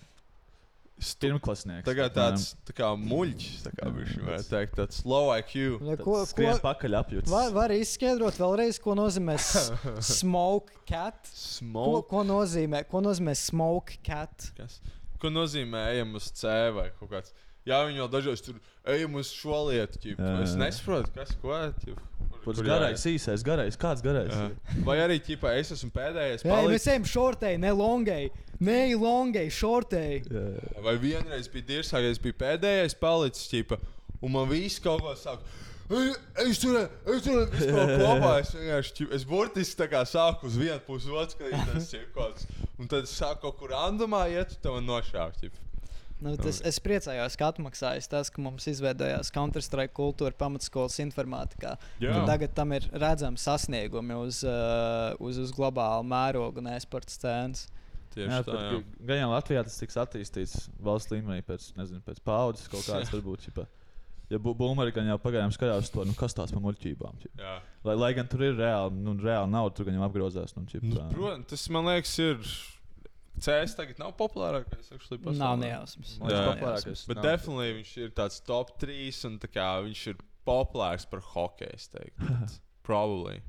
pirmklasnieks. Tagad tāds tā kā muļķis, tā kā viņš varētu teikt, tāds low IQ. Ja, Ko, ko, skrien ko, pakaļ apjūts. var, var izskaidrot vēlreiz, ko nozīmē smoke cat? Ko, Smoke. ko, nozīmē, ko nozīmē smoke cat? Kas? Ko nozīmē ejam uz C vai kaut kāds? Jā, viņi jau dažreiz tur ejam uz šo lietu. ķip. Jā, Es jā. nesaprotu, kas ko ir. Pats garais, īsais, garais, kāds garais? Vai arī ķipā, es esmu pēdējais. Jā, mēs ejam šortei, ne longai. Ne longai, šortei. Vai vienreiz bija dirsākais, bija pēdējais palicis. Ķipa, un man viss kaut ko saka. "Ej, Es tur ko kopā. Es vienkārši es burtiski tā kā sāku uz vienu pusi, otru skatīties. kāds. Un tad es sāku kaut kur randumā iet, un tam nošāvu. Nu, tas, es priecājos, ka atmaksājas tas, ka mums izveidojās Counter-Strike kultūra pamatskolas informātikā. Un Tagad tam ir redzami sasniegumi uz, uh, uz, uz globālu mērogu un e-sporta scēnas. Tieši Jā, tā, jā. gan jau Latvijā tas tiks attīstīts valsts līmenī pēc, nezinu, pēc paudzes kaut kādas varbūt. Čipa. Ja Boomerī gan jau pagaidām skatās to, nu, kas tās par muļķībām. Lai, lai gan tur ir reāli, nu, reāli nauda, tur gan jau apgrozās. Nu, ķipa, Nu. Protams, tas man liekas, ir. CS tagad nav populārākais. Nav nejausmas. Jā. populārākais. Bet nav. definitely viņš ir tāds top 3 un tā kā viņš ir populārs par hokeju. es teiktu. Probably.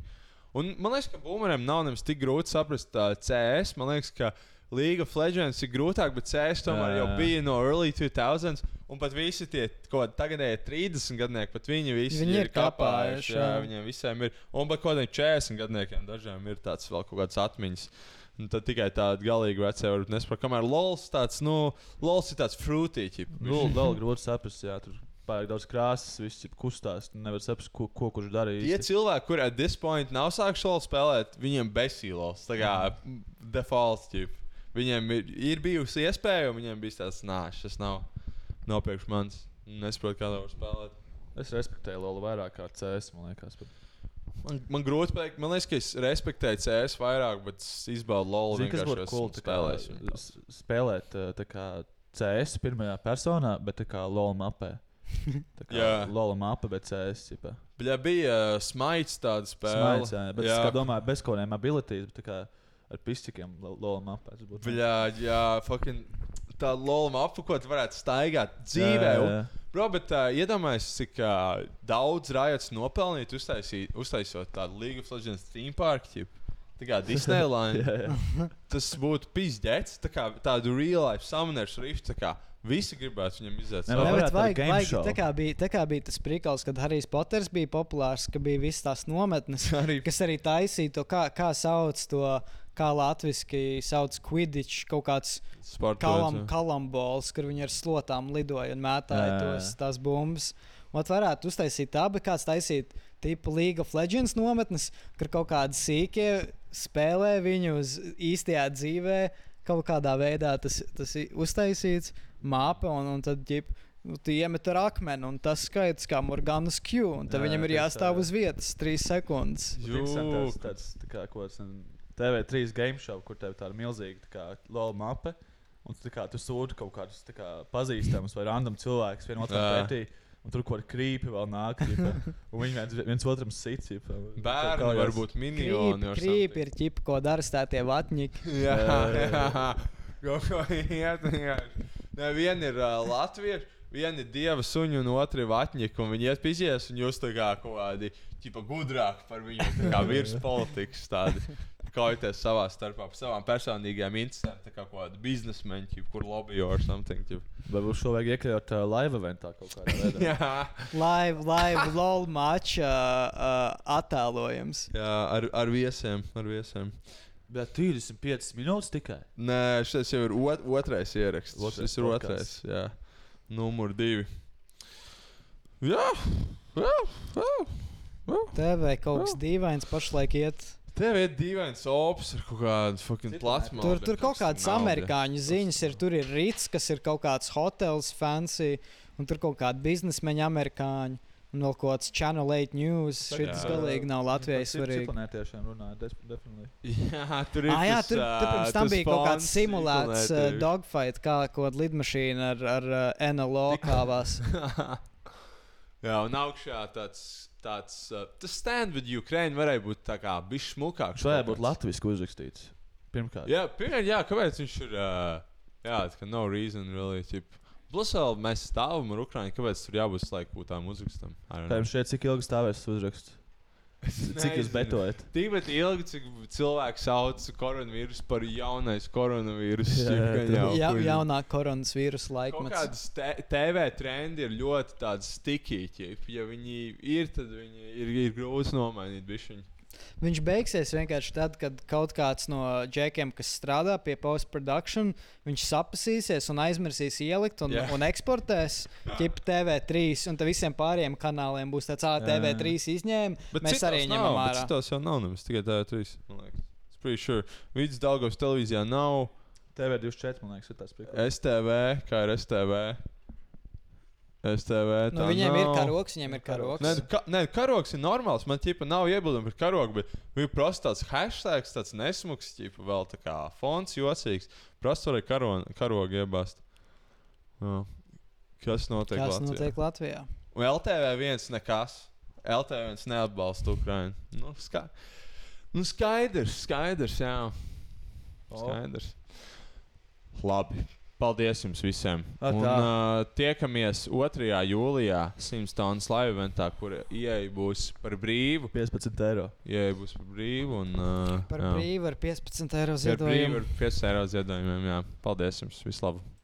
Un man liekas, ka boomeriem nav nemaz tik grūti saprast uh, CS. Man liekas, ka League of Legends ir grūtāk, bet CS tomēr Jā, jau jā. bija no early 2000s. Un pat visi tie tagadēji 30 gadnieki, pat viņi visi Viņi ir ir kapājuši. kapājuši, Jā, jā. viņiem visiem ir. Un pat kaut kādiem 40 gadniekiem dažiem ir tāds vēl kaut kāds atmiņas. Un tad tikai tāda galīgi vecā var nesaprot, kamēr LOLs tāds, nu, LOLs ir tāds fruitīķis. Nu, vēl grūti saprast, jā, tur pārāk daudz krāsas, viss ir kustās. Nevar saprast, ko, ko kurš darīja. Tie īsti. cilvēki, kuriem at this point nav sākuši spēlēt, viņiem besīlos. Tā kā default ķip. Viņiem ir, ir bijusi iespēja, un viņiem bija tāds, nā, šis nav, nav priekš manis. Nesaprotu, kā to var spēlēt. Es respektēju Lolu vairāk kā CS, man liekas. Bet... Man, man grūti pateikt, man liekas, ka es respektēju CS vairāk, bet es izbaudu LOL. Zini, kas būtu cool, spēlēt uh, tā kā CS pirmajā personā, bet kā LOL mapē. Tā kā Jā. LOL mapa, bet CS. Ķipa. Bļa, bija uh, smaids tāda spēle. Smaids, jā, bet es kā domāju, bez kaut kādiem kā ar pistikiem lo- LOL mapē. tas būtu- Bļa, jā, fucking tā ko tu varētu staigāt dzīvē. Jā, jā, jā. Bro, bet uh, iedomājieties, cik uh, daudz rajots nopelnīt, uztaisīt, uztaisot tādu League of Legends theme park. Ķip. Tā kā Disneyland. Jā, jā. tas būtu pizdzēts, tā kā tādu real life summoners rift. Visi gribētu viņam iziet. Jā, bet tādu vajag, game vajag, show? tā, kā bija, tā kā bija tas prikals, kad Harijs Poters bija populārs, ka bija visas tās nometnes, Arī- kas arī taisīja to, kā, kā sauc to, kā latviešu sauc Quidditch, kaut kāds kalam, kalambols, kur viņi ar slotām lidoja un mētāja tos, tās bumbas. Ot varētu uztaisīt tā, bet kāds taisīt tipu League of Legends nometnes, kur kaut kādi sīkie spēlē viņu uz īstajā dzīvē, kaut kādā veidā tas, tas ir uztaisīts, māpa un, un tad ģip. Nu, tu iemet ar akmeni, un tas skaits kā Morganas Q. Un tad Jā, viņam ir jāstāv jā. uz vietas trīs sekundes. Būtu interesanti Jū, tāds, tāds tā kā kaut kāds nezinu, TV3 game show, kur tev tāda milzīga tā kā LOL mape. Un tu, kā, tu sūti kaut kādus tā kā, pazīstamus vai random cilvēkus vienotram Jā. pretī. Un tur kaut kāda krīpa vēl nāk. Ģipa, un viņi viens, viens otram sit. Ģipa, Bērni Kaut- varbūt minioni. or Krīp something. ir ķip, ko dara stātie vatņiki. Jā, Jā, jā. Kaut ko iet, jā. Nē, viena ir uh, Latvija, viena ir dieva suņa, un otra ir vatņika. Un viņi iet pizies, un jūs tā kā kaut kādi ķipa, gudrāki par viņu, tā kā virspolitikas tādi. Kaujoties savā starpā par savām personīgajām interesēm, tā kā biznesmeņi, ķip, kur lobby or something. Ķip. Varbūt šo vajag iekļaut uh, live eventā kaut kādā veidā. Jā, Live, live, lol, match uh, uh, attēlojums. jā ar, ar viesiem. Ar viesiem. Bet 35 minūtes tikai. Nē, šis jau ir ot otrais ieraksts. Otrais Šis ir otrais. Jā, numur divi. Jā, jā, jā. jā. TV kaut kas dīvains pašlaik iet. Tev ir dīvains ops ar kaut kādu fucking plasmu. Tur, tur kaut kādas amerikāņu ziņas ir. Tur ir rīts, kas ir kaut kāds hotels, fancy, un tur kaut kādi biznesmeņi amerikāņi. Un vēl kaut kāds Channel 8 news. Šis galīgi nav Latvijas svarīgi. Jā, tur ir. Ah, jā, tur, tur pirms tam tas bija kaut kāds simulēts uh, dogfight, kā kaut kāda lidmašīna ar, ar uh, NLO kāvās. Jā, un augšā tāds. Tāds uh, stand with Ukraine varēja būt tā kā bijis smukāks. Šajā būtu latviešu uzrakstīts. Pirmkārt, Jā, pirmkārt, jā, kāpēc viņš ir. Uh, jā, tā kā no reason, really. Tip. Plus, vēl mēs stāvam ar Ukraiņu, kāpēc tur jābūt laikūtām uzrakstam. I don't kā know. jums šeit cik ilgi stāvēs uzraksts? Cik jūs betojat? Tikpat ilgi, cik cilvēki sauc koronavīrusu par jaunais koronavīrusu. Jā, jau, kur- jaunā Kaut laikmets. kādas te- TV trendi ir ļoti tādi stikiķi. Ja viņi ir, tad viņi ir, ir grūti nomainīt. Bišķiņ. Viņš beigsies vienkārši tad, kad kaut kāds no džekiem, kas strādā pie post-production, viņš sapasīsies un aizmirsīs ielikt un, yeah. un eksportēs ķip TV3. Un tad visiem pārējiem kanāliem būs tāds, ah, TV3 izņēma. Mēs arī ņemam ārā. Tas jau nav nemaz tikai TV3. man liekas. It's pretty sure. Vidus Daugavas televīzijā nav TV24, man liekas, ir tas priekšlikums. STV, kā ir STV. STV. Nu, viņiem ir nav. karoks, viņiem ir karoks. Nē, nu, ka, nē, karoks ir normāls. Man ķipa nav iebildumi par karogu, bet bija prasa tāds hashtags, tāds nesmugs, ķipa vēl tā kā fons jocīgs. Prasa varēja karo, karogu iebāzt. Jā. Kas notiek Kas Latvijā? notiek Latvijā? Un LTV viens nekas. LTV viens neatbalsta Ukraiņu. Nu, ska... nu skaidrs, skaidrs, jā. Skaidrs. Labi. Paldies jums visiem. A, Un, uh, tiekamies 2. jūlijā Simstānas live eventā, kur ieeja būs par brīvu. 15 eiro. Ieeja būs par brīvu. Un, uh, Par jā. brīvu ar 15 eiro Par brīvu ar 5 eiro ziedojumiem. Jā. Paldies jums. Vislabāk!